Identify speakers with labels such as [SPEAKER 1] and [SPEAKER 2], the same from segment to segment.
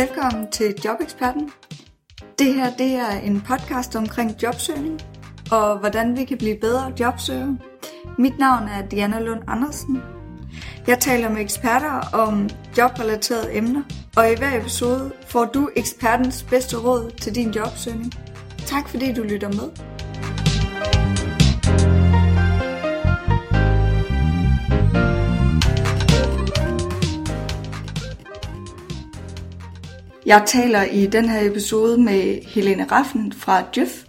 [SPEAKER 1] Velkommen til Jobeksperten. Det her det er en podcast omkring jobsøgning og hvordan vi kan blive bedre jobsøgere. Mit navn er Diana Lund Andersen. Jeg taler med eksperter om jobrelaterede emner, og i hver episode får du ekspertens bedste råd til din jobsøgning. Tak fordi du lytter med. Jeg taler i den her episode med Helene Raffen fra Djøf,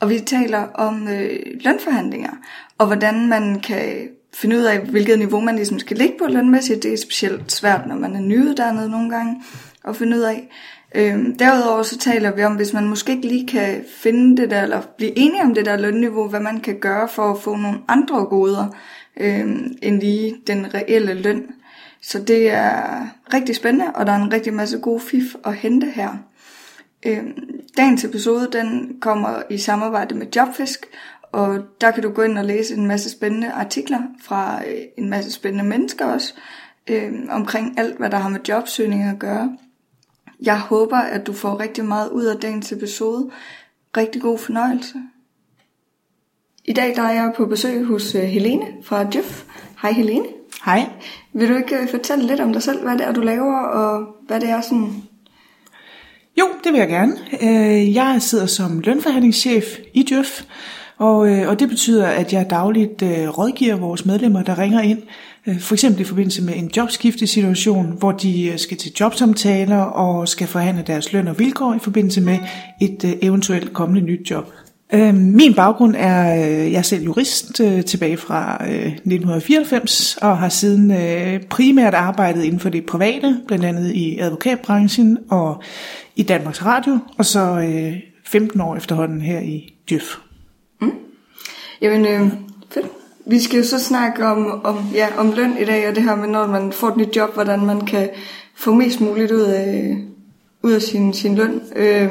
[SPEAKER 1] og vi taler om øh, lønforhandlinger, og hvordan man kan finde ud af, hvilket niveau man ligesom skal ligge på lønmæssigt. Det er specielt svært, når man er nyuddannet nogle gange at finde ud af. Øhm, derudover så taler vi om, hvis man måske ikke lige kan finde det der, eller blive enige om det der lønniveau, hvad man kan gøre for at få nogle andre goder, øhm, end lige den reelle løn. Så det er rigtig spændende, og der er en rigtig masse gode fif at hente her. Øhm, dagens episode den kommer i samarbejde med Jobfisk, og der kan du gå ind og læse en masse spændende artikler fra øh, en masse spændende mennesker også, øh, omkring alt, hvad der har med jobsøgning at gøre. Jeg håber, at du får rigtig meget ud af dagens episode. Rigtig god fornøjelse. I dag der er jeg på besøg hos øh, Helene fra Djøf. Hej Helene.
[SPEAKER 2] Hej.
[SPEAKER 1] Vil du ikke øh, fortælle lidt om dig selv, hvad det er, du laver, og hvad det er sådan...
[SPEAKER 2] Jo, det vil jeg gerne. Øh, jeg sidder som lønforhandlingschef i Djøf, og, øh, og det betyder, at jeg dagligt rådgiver vores medlemmer, der ringer ind, for eksempel i forbindelse med en jobskiftesituation, hvor de skal til jobsamtaler og skal forhandle deres løn og vilkår i forbindelse med et eventuelt kommende nyt job. Øh, min baggrund er, øh, jeg er selv jurist øh, tilbage fra øh, 1994 og har siden øh, primært arbejdet inden for det private, blandt andet i advokatbranchen og i Danmarks Radio, og så 15 år efterhånden her i Djøf.
[SPEAKER 1] Mm. Jamen, øh, fedt. Vi skal jo så snakke om, om, ja, om løn i dag, og det her med, når man får et nyt job, hvordan man kan få mest muligt ud af, ud af sin, sin løn. Øh,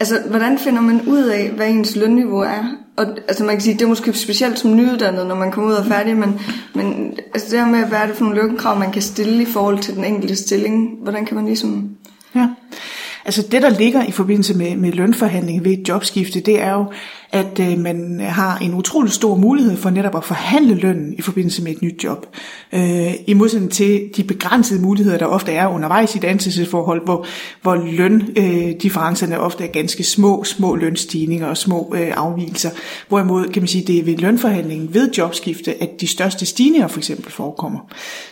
[SPEAKER 1] Altså, hvordan finder man ud af, hvad ens lønniveau er? Og, altså, man kan sige, det er måske specielt som nyuddannet, når man kommer ud og er færdig, men, men altså, det her med, hvad er det for nogle lønkrav, man kan stille i forhold til den enkelte stilling? Hvordan kan man ligesom...
[SPEAKER 2] Ja, altså det, der ligger i forbindelse med, med lønforhandling ved et jobskifte, det er jo, at øh, man har en utrolig stor mulighed for netop at forhandle lønnen i forbindelse med et nyt job. Øh, I modsætning til de begrænsede muligheder, der ofte er undervejs i et ansættelsesforhold, hvor, hvor løndifferencerne øh, ofte er ganske små, små lønstigninger og små øh, afvielser. Hvorimod kan man sige, det er ved lønforhandlingen ved jobskifte, at de største stigninger for eksempel forekommer.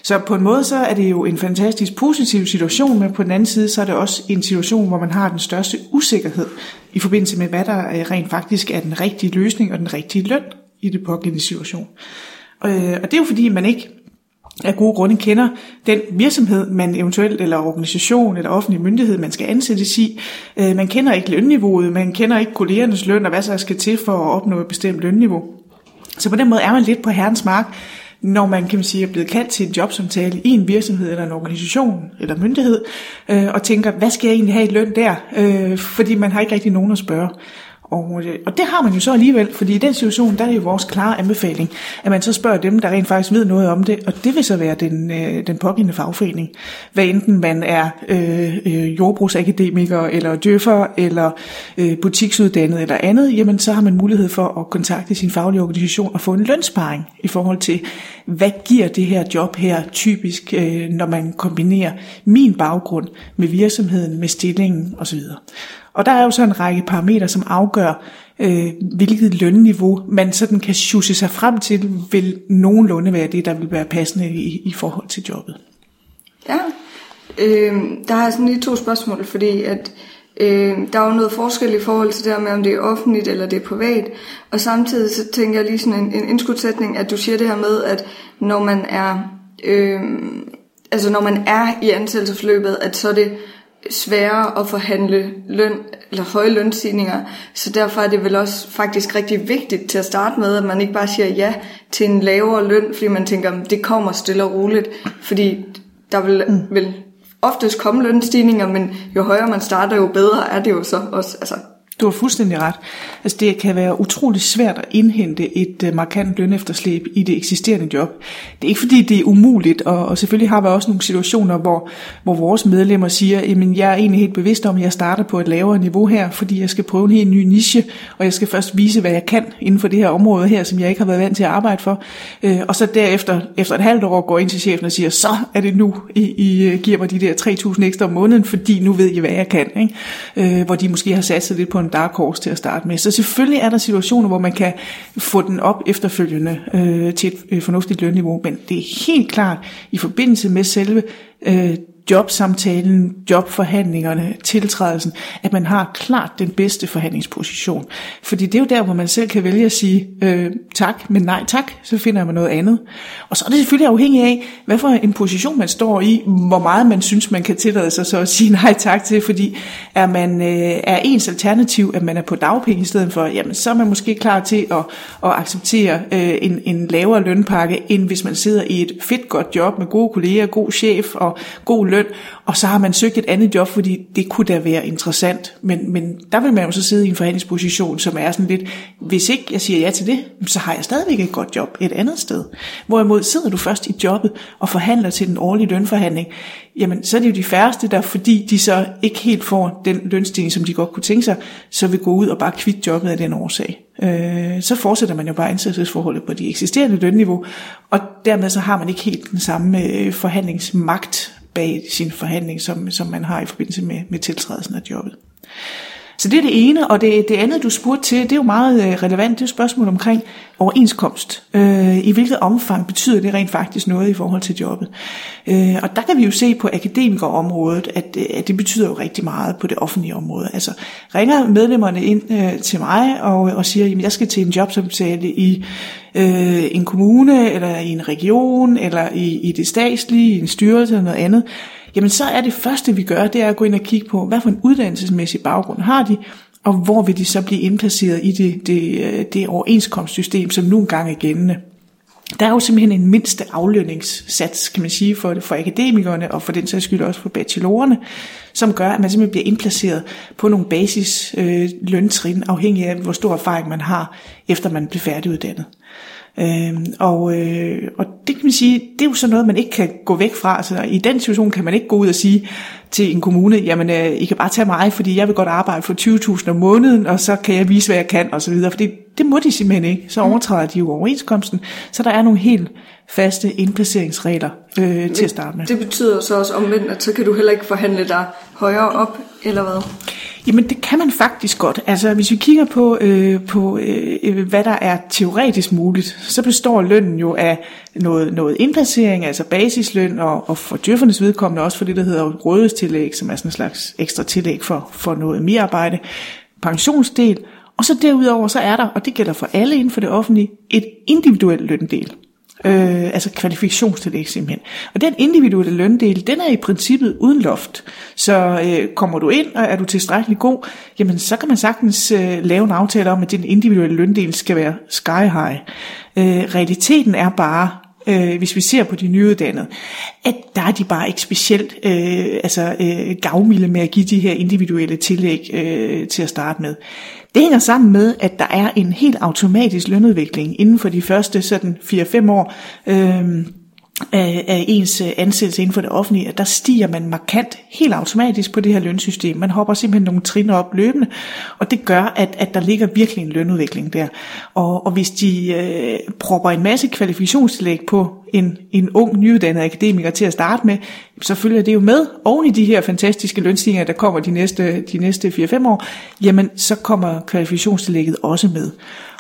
[SPEAKER 2] Så på en måde så er det jo en fantastisk positiv situation, men på den anden side så er det også en situation, hvor man har den største usikkerhed i forbindelse med, hvad der øh, rent faktisk er den rigtige løsning og den rigtige løn i det pågældende situation. Øh, og det er jo fordi, man ikke af gode grunde kender den virksomhed, man eventuelt, eller organisation, eller offentlig myndighed, man skal ansættes i. Øh, man kender ikke lønniveauet, man kender ikke kollegernes løn, og hvad så skal til for at opnå et bestemt lønniveau. Så på den måde er man lidt på herrens mark, når man kan man sige, er blevet kaldt til en jobsamtale i en virksomhed eller en organisation eller myndighed, øh, og tænker, hvad skal jeg egentlig have i løn der? Øh, fordi man har ikke rigtig nogen at spørge. Og, øh, og det har man jo så alligevel, fordi i den situation, der er det jo vores klare anbefaling, at man så spørger dem, der rent faktisk ved noget om det, og det vil så være den, øh, den pågældende fagforening. Hvad enten man er øh, øh, jordbrugsakademiker, eller døffer, eller øh, butiksuddannet, eller andet, jamen så har man mulighed for at kontakte sin faglige organisation og få en lønsparing i forhold til, hvad giver det her job her typisk, øh, når man kombinerer min baggrund med virksomheden, med stillingen osv. Og der er jo så en række parametre, som afgør, øh, hvilket lønniveau man sådan kan sjusse sig frem til, vil nogenlunde være det, der vil være passende i, i forhold til jobbet.
[SPEAKER 1] Ja, øh, der har jeg sådan lige to spørgsmål, fordi at øh, der er jo noget forskel i forhold til det her med, om det er offentligt eller det er privat. Og samtidig så tænker jeg lige sådan en, en indskudsætning, at du siger det her med, at når man er, øh, altså når man er i ansættelsesforløbet, at så er det sværere at forhandle løn eller høje lønstigninger, så derfor er det vel også faktisk rigtig vigtigt til at starte med, at man ikke bare siger ja til en lavere løn, fordi man tænker, det kommer stille og roligt, fordi der vil, mm. vil oftest komme lønstigninger, men jo højere man starter, jo bedre er det jo så også. Altså,
[SPEAKER 2] du har fuldstændig ret. Altså det kan være utrolig svært at indhente et øh, markant lønefterslæb i det eksisterende job. Det er ikke fordi det er umuligt, og, og selvfølgelig har vi også nogle situationer, hvor, hvor vores medlemmer siger, at jeg er egentlig helt bevidst om, at jeg starter på et lavere niveau her, fordi jeg skal prøve en helt ny niche, og jeg skal først vise, hvad jeg kan inden for det her område her, som jeg ikke har været vant til at arbejde for. Øh, og så derefter, efter et halvt år, går ind til chefen og siger, så er det nu, I, I øh, giver mig de der 3.000 ekstra om måneden, fordi nu ved I, hvad jeg kan. Ikke? Hvor de måske har sat sig lidt på en dark horse til at starte med. Så selvfølgelig er der situationer, hvor man kan få den op efterfølgende øh, til et øh, fornuftigt lønniveau, men det er helt klart i forbindelse med selve øh, jobsamtalen, jobforhandlingerne, tiltrædelsen, at man har klart den bedste forhandlingsposition. Fordi det er jo der, hvor man selv kan vælge at sige øh, tak, men nej tak, så finder man noget andet. Og så er det selvfølgelig afhængigt af, hvad for en position man står i, hvor meget man synes, man kan tillade sig så at sige nej tak til, fordi er man øh, er ens alternativ, at man er på dagpenge i stedet for, jamen så er man måske klar til at, at acceptere øh, en, en lavere lønpakke, end hvis man sidder i et fedt godt job med gode kolleger, god chef og god løn, og så har man søgt et andet job, fordi det kunne da være interessant. Men, men der vil man jo så sidde i en forhandlingsposition, som er sådan lidt, hvis ikke jeg siger ja til det, så har jeg stadigvæk et godt job et andet sted. Hvorimod sidder du først i jobbet og forhandler til den årlige lønforhandling, jamen så er det jo de færreste, der fordi de så ikke helt får den lønstigning, som de godt kunne tænke sig, så vil gå ud og bare kvitte jobbet af den årsag. Øh, så fortsætter man jo bare ansættelsesforholdet på de eksisterende lønniveau, og dermed så har man ikke helt den samme øh, forhandlingsmagt bag sin forhandling, som, som man har i forbindelse med, med tiltrædelsen af jobbet. Så det er det ene, og det, det andet, du spurgte til, det er jo meget øh, relevant, det er jo spørgsmål omkring overenskomst. Øh, I hvilket omfang betyder det rent faktisk noget i forhold til jobbet? Øh, og der kan vi jo se på akademikerområdet, at, øh, at det betyder jo rigtig meget på det offentlige område. Altså ringer medlemmerne ind øh, til mig og, og siger, at jeg skal til en jobsamtale i øh, en kommune, eller i en region, eller i, i det statslige, i en styrelse eller noget andet, jamen så er det første, vi gør, det er at gå ind og kigge på, hvad for en uddannelsesmæssig baggrund har de, og hvor vil de så blive indplaceret i det, det, øh, det overenskomstsystem, som nu engang er gældende. Der er jo simpelthen en mindste aflønningssats, kan man sige, for, for akademikerne, og for den sags skyld også for bachelorerne, som gør, at man simpelthen bliver indplaceret på nogle basis øh, løntrin, afhængig af, hvor stor erfaring man har, efter man bliver færdiguddannet. Øh, og, øh, og det kan man sige, det er jo sådan noget, man ikke kan gå væk fra. Så i den situation kan man ikke gå ud og sige til en kommune, jamen øh, I kan bare tage mig, fordi jeg vil godt arbejde for 20.000 om måneden, og så kan jeg vise, hvad jeg kan, og så videre. For det, det må de simpelthen ikke. Så mm. overtræder de jo overenskomsten. Så der er nogle helt faste indplaceringsregler øh, til at starte med.
[SPEAKER 1] Det betyder så også omvendt, at så kan du heller ikke forhandle dig højere op, eller hvad?
[SPEAKER 2] Jamen det kan man faktisk godt. Altså hvis vi kigger på, øh, på øh, øh, hvad der er teoretisk muligt, så består lønnen jo af noget, noget indplacering, altså basisløn, og, og for djøffernes vedkommende også for det, der hedder rådighedstillæg, som er sådan en slags ekstra tillæg for, for noget mere arbejde, pensionsdel, og så derudover så er der, og det gælder for alle inden for det offentlige, et individuelt løndel. Øh, altså kvalifikationstillæg simpelthen. Og den individuelle løndel, den er i princippet uden loft. Så øh, kommer du ind, og er du tilstrækkeligt god, jamen så kan man sagtens øh, lave en aftale om, at din individuelle løndel skal være sky high. Øh, realiteten er bare, øh, hvis vi ser på de nyuddannede, at der er de bare ikke specielt øh, altså, øh, gavmilde med at give de her individuelle tillæg øh, til at starte med. Det hænger sammen med, at der er en helt automatisk lønudvikling inden for de første sådan 4-5 år. Øh, af, af ens øh, ansættelse inden for det offentlige, at der stiger man markant helt automatisk på det her lønsystem. Man hopper simpelthen nogle trin op løbende, og det gør, at, at der ligger virkelig en lønudvikling der. Og, og hvis de øh, propper en masse kvalifikationstillæg på en, en ung, nyuddannet akademiker til at starte med, så følger det jo med oven i de her fantastiske lønstigninger, der kommer de næste, de næste 4-5 år, jamen så kommer kvalifikationstillægget også med.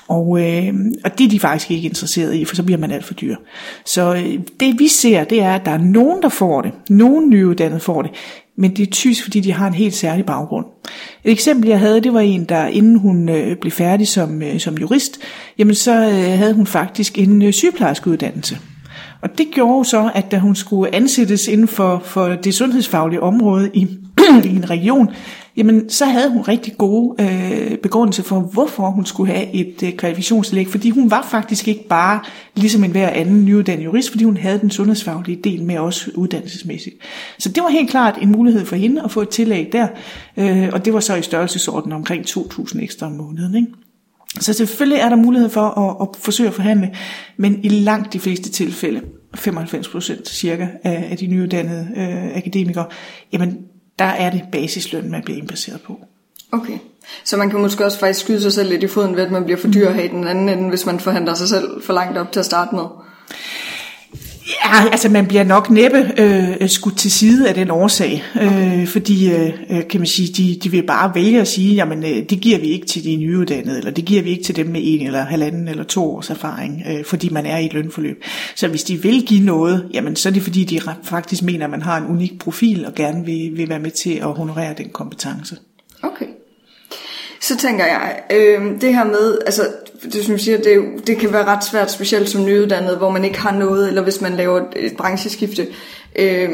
[SPEAKER 2] Og, øh, og det er de faktisk ikke interesseret i, for så bliver man alt for dyr. Så øh, det vi ser, det er, at der er nogen, der får det. Nogen nyuddannede får det. Men det er typisk, fordi de har en helt særlig baggrund. Et eksempel, jeg havde, det var en, der inden hun øh, blev færdig som, øh, som jurist, jamen så øh, havde hun faktisk en øh, sygeplejerskeuddannelse. Og det gjorde så, at da hun skulle ansættes inden for, for det sundhedsfaglige område i, i en region, jamen så havde hun rigtig gode øh, begrundelser for, hvorfor hun skulle have et øh, kvalifikationstillæg, fordi hun var faktisk ikke bare ligesom en hver anden nyuddannet jurist, fordi hun havde den sundhedsfaglige del med også uddannelsesmæssigt. Så det var helt klart en mulighed for hende at få et tillæg der, øh, og det var så i størrelsesorden omkring 2.000 ekstra om måneden. Ikke? Så selvfølgelig er der mulighed for at, at forsøge at forhandle, men i langt de fleste tilfælde, 95 procent cirka af, af de nyuddannede øh, akademikere, jamen der er det basisløn, man bliver indbaseret på.
[SPEAKER 1] Okay. Så man kan måske også faktisk skyde sig selv lidt i foden ved, at man bliver for dyr at have i den anden ende, hvis man forhandler sig selv for langt op til at starte med.
[SPEAKER 2] Ja, altså man bliver nok næppe øh, skudt til side af den årsag, øh, fordi øh, øh, kan man sige, de, de vil bare vælge at sige, jamen øh, det giver vi ikke til de nyuddannede, eller det giver vi ikke til dem med en eller halvanden eller to års erfaring, øh, fordi man er i et lønforløb. Så hvis de vil give noget, jamen så er det fordi, de faktisk mener, at man har en unik profil og gerne vil, vil være med til at honorere den kompetence.
[SPEAKER 1] Okay. Så tænker jeg, øh, det her med, altså det som siger, det, det kan være ret svært, specielt som nyuddannet, hvor man ikke har noget, eller hvis man laver et brancheskifte, øh,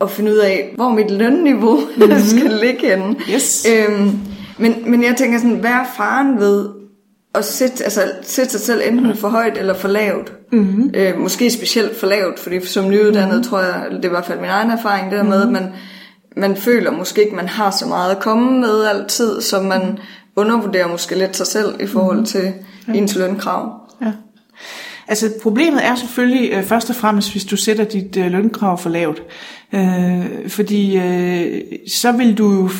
[SPEAKER 1] at finde ud af, hvor mit lønniveau mm-hmm. skal ligge henne.
[SPEAKER 2] Yes.
[SPEAKER 1] Øh, men, men jeg tænker sådan, hvad er faren ved at sætte, altså, sætte sig selv enten for højt eller for lavt? Mm-hmm. Øh, måske specielt for lavt, fordi som nyuddannet mm-hmm. tror jeg, det er i hvert fald min egen erfaring, det der mm-hmm. med, at man, man føler måske ikke, man har så meget at komme med altid, som man undervurderer måske lidt sig selv i forhold mhm. til ja. ens lønkrav. Ja.
[SPEAKER 2] Altså problemet er selvfølgelig øh, først og fremmest, hvis du sætter dit øh, lønkrav for lavt. Øh, fordi øh, så vil du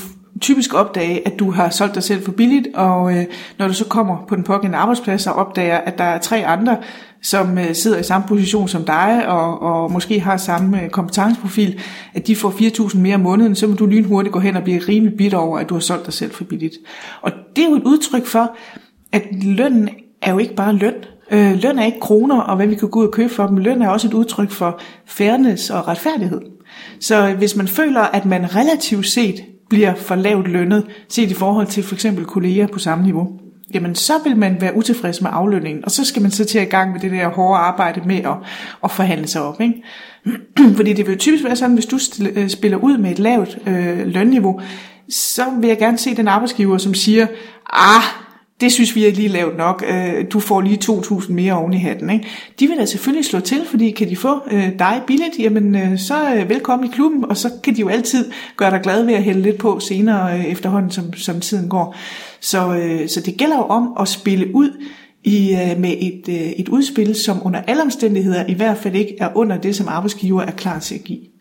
[SPEAKER 2] typisk opdage, at du har solgt dig selv for billigt, og øh, når du så kommer på den pågældende arbejdsplads og opdager, at der er tre andre, som øh, sidder i samme position som dig, og, og måske har samme øh, kompetenceprofil, at de får 4.000 mere om måneden, så vil du lynhurtigt gå hen og blive rimelig bitter over, at du har solgt dig selv for billigt. Og det er jo et udtryk for, at lønnen er jo ikke bare løn. Øh, løn er ikke kroner, og hvad vi kan gå ud og købe for dem. Løn er også et udtryk for fairness og retfærdighed. Så øh, hvis man føler, at man relativt set bliver for lavt lønnet, set i forhold til for eksempel kolleger på samme niveau, jamen så vil man være utilfreds med aflønningen, og så skal man så til at i gang med det der hårde arbejde med at, at forhandle sig op. Ikke? Fordi det vil jo typisk være sådan, hvis du øh, spiller ud med et lavt øh, lønniveau, så vil jeg gerne se den arbejdsgiver, som siger, ah, det synes vi er lige lavt nok, øh, du får lige 2.000 mere oven i hatten. Ikke? De vil da selvfølgelig slå til, fordi kan de få øh, dig billigt, jamen øh, så øh, velkommen i klubben, og så kan de jo altid gøre dig glad ved at hælde lidt på senere øh, efterhånden, som, som tiden går. Så, øh, så det gælder jo om at spille ud i, øh, med et, øh, et udspil, som under alle omstændigheder i hvert fald ikke er under det, som arbejdsgiver er klar til at give.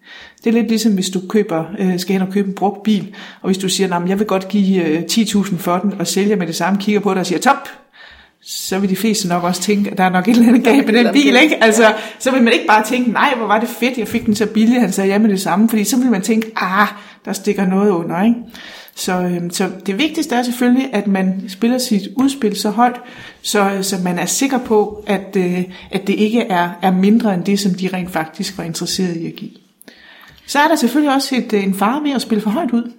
[SPEAKER 2] Det er lidt ligesom, hvis du køber, øh, skal hen og købe en brugt bil, og hvis du siger, at jeg vil godt give øh, 10.000 for den, og sælger med det samme, kigger på dig og siger, top, så vil de fleste nok også tænke, at der er nok et eller andet galt med den bil, ikke? Altså, så vil man ikke bare tænke, nej, hvor var det fedt, jeg fik den så billig, han sagde ja med det samme, fordi så vil man tænke, ah, der stikker noget under, ikke? Så, øhm, så det vigtigste er selvfølgelig, at man spiller sit udspil så højt, så, så man er sikker på, at, øh, at det ikke er, er mindre end det, som de rent faktisk var interesseret i at give. Så er der selvfølgelig også et, øh, en fare ved at spille for højt ud.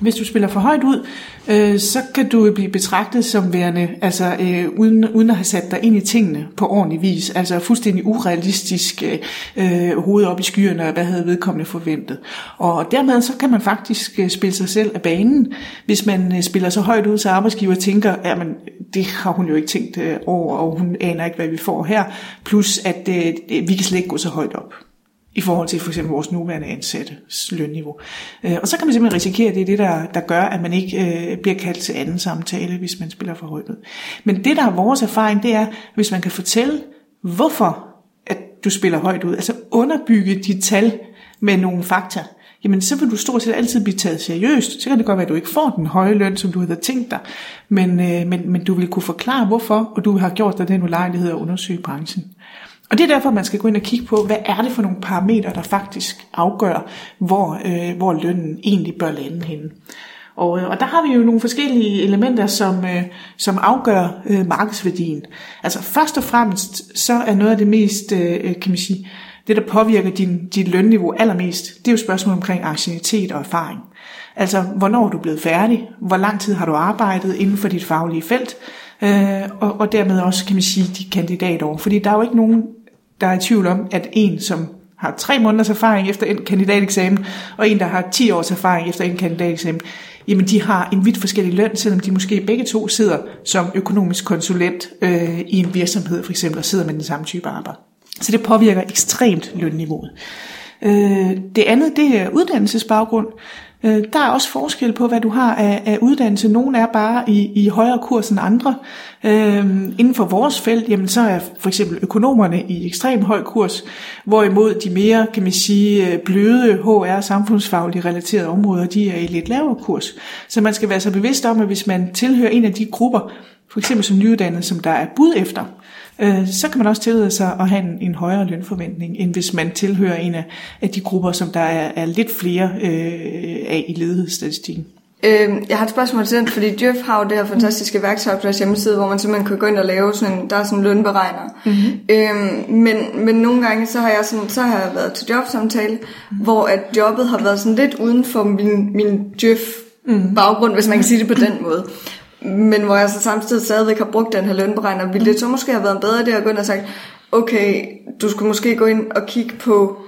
[SPEAKER 2] Hvis du spiller for højt ud, øh, så kan du blive betragtet som værende, altså øh, uden, uden at have sat dig ind i tingene på ordentlig vis, altså fuldstændig urealistisk øh, øh, hoved op i skyerne, og hvad havde vedkommende forventet. Og dermed så kan man faktisk øh, spille sig selv af banen, hvis man øh, spiller så højt ud, så arbejdsgiver tænker, at det har hun jo ikke tænkt øh, over, og hun aner ikke, hvad vi får her, plus at øh, vi kan slet ikke gå så højt op i forhold til for eksempel vores nuværende ansatte lønniveau. Øh, og så kan man simpelthen risikere, at det er det, der, der gør, at man ikke øh, bliver kaldt til anden samtale, hvis man spiller for højt ud. Men det, der er vores erfaring, det er, hvis man kan fortælle, hvorfor at du spiller højt ud, altså underbygge de tal med nogle fakta, jamen så vil du stort set altid blive taget seriøst. Så kan det godt være, at du ikke får den høje løn, som du havde tænkt dig, men, øh, men, men du vil kunne forklare hvorfor, og du har gjort dig den ulejlighed at undersøge branchen. Og det er derfor, man skal gå ind og kigge på, hvad er det for nogle parametre, der faktisk afgør, hvor, øh, hvor lønnen egentlig bør lande henne. Og, øh, og der har vi jo nogle forskellige elementer, som, øh, som afgør øh, markedsværdien. Altså først og fremmest, så er noget af det mest, øh, øh kan man sige, det der påvirker din, dit lønniveau allermest, det er jo spørgsmål omkring ancienitet og erfaring. Altså, hvornår er du blevet færdig? Hvor lang tid har du arbejdet inden for dit faglige felt? Øh, og, og dermed også, kan man sige, de kandidatår. Fordi der er jo ikke nogen der er i tvivl om, at en, som har tre måneders erfaring efter en kandidateksamen, og en, der har 10 års erfaring efter en kandidateksamen, jamen de har en vidt forskellig løn, selvom de måske begge to sidder som økonomisk konsulent øh, i en virksomhed for eksempel, og sidder med den samme type arbejde. Så det påvirker ekstremt lønniveauet. Øh, det andet, det er uddannelsesbaggrund. Øh, der er også forskel på, hvad du har af, af uddannelse. Nogle er bare i, i højere kurs end andre. Øh, inden for vores felt, jamen, så er for eksempel økonomerne i ekstrem høj kurs, hvorimod de mere, kan man sige, øh, bløde HR, samfundsfaglige relaterede områder, de er i lidt lavere kurs. Så man skal være så bevidst om, at hvis man tilhører en af de grupper, for eksempel som nyuddannet, som der er bud efter, øh, så kan man også tillade sig at have en, en højere lønforventning, end hvis man tilhører en af, af de grupper, som der er, er lidt flere øh, af i ledighedsstatistikken.
[SPEAKER 1] Øh, jeg har et spørgsmål til den, fordi Djøf har jo det her fantastiske værktøj på deres hjemmeside, hvor man simpelthen kan gå ind og lave sådan en, der er sådan en lønberegner. Mm-hmm. Øh, men, men nogle gange, så har jeg, sådan, så har jeg været til jobsamtale, mm-hmm. hvor at jobbet har været sådan lidt uden for min, min Djøf mm-hmm. baggrund, hvis man kan sige det på den måde. Men hvor jeg så samtidig stadigvæk har brugt den her lønberegner, ville det så måske have været en bedre idé at gå ind og sagt, okay, du skulle måske gå ind og kigge på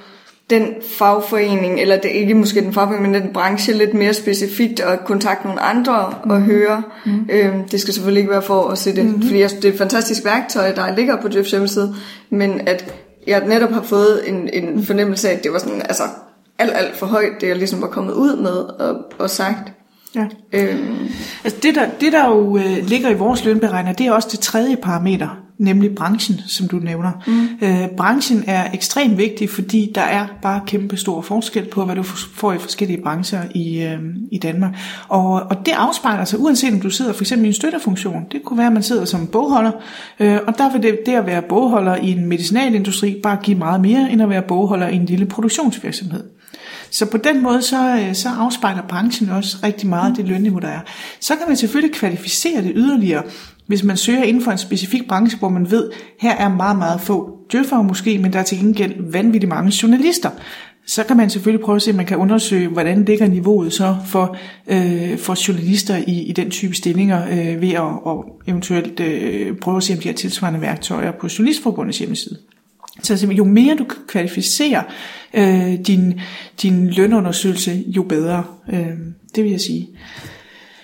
[SPEAKER 1] den fagforening, eller det ikke måske den fagforening, men den branche lidt mere specifikt, og kontakte nogle andre mm. og høre. Mm. Øhm, det skal selvfølgelig ikke være for at se det, mm. fordi det er et fantastisk værktøj, der ligger på Jeffs hjemmeside, men at jeg netop har fået en, en fornemmelse af, at det var sådan, altså alt, alt for højt, det jeg ligesom var kommet ud med og, og sagt. Ja.
[SPEAKER 2] Øhm. Altså det, der, det, der jo øh, ligger i vores lønberegner, det er også det tredje parameter, nemlig branchen, som du nævner. Mm. Øh, branchen er ekstremt vigtig, fordi der er bare kæmpe stor forskel på, hvad du får i forskellige brancher i, øh, i Danmark. Og, og det afspejler sig, uanset om du sidder for eksempel i en støttefunktion. Det kunne være, at man sidder som bogholder, øh, og der vil det, det at være bogholder i en medicinalindustri bare give meget mere, end at være bogholder i en lille produktionsvirksomhed. Så på den måde, så, øh, så afspejler branchen også rigtig meget det lønniveau, der er. Så kan man selvfølgelig kvalificere det yderligere, hvis man søger inden for en specifik branche, hvor man ved, her er meget, meget få djøffere måske, men der er til gengæld vanvittigt mange journalister. Så kan man selvfølgelig prøve at se, om man kan undersøge, hvordan ligger niveauet så for, øh, for journalister i, i den type stillinger, øh, ved at og eventuelt øh, prøve at se, om de har tilsvarende værktøjer på Journalistforbundets hjemmeside. Så jo mere du kan kvalificere øh, din, din lønundersøgelse, jo bedre. Øh, det vil jeg sige.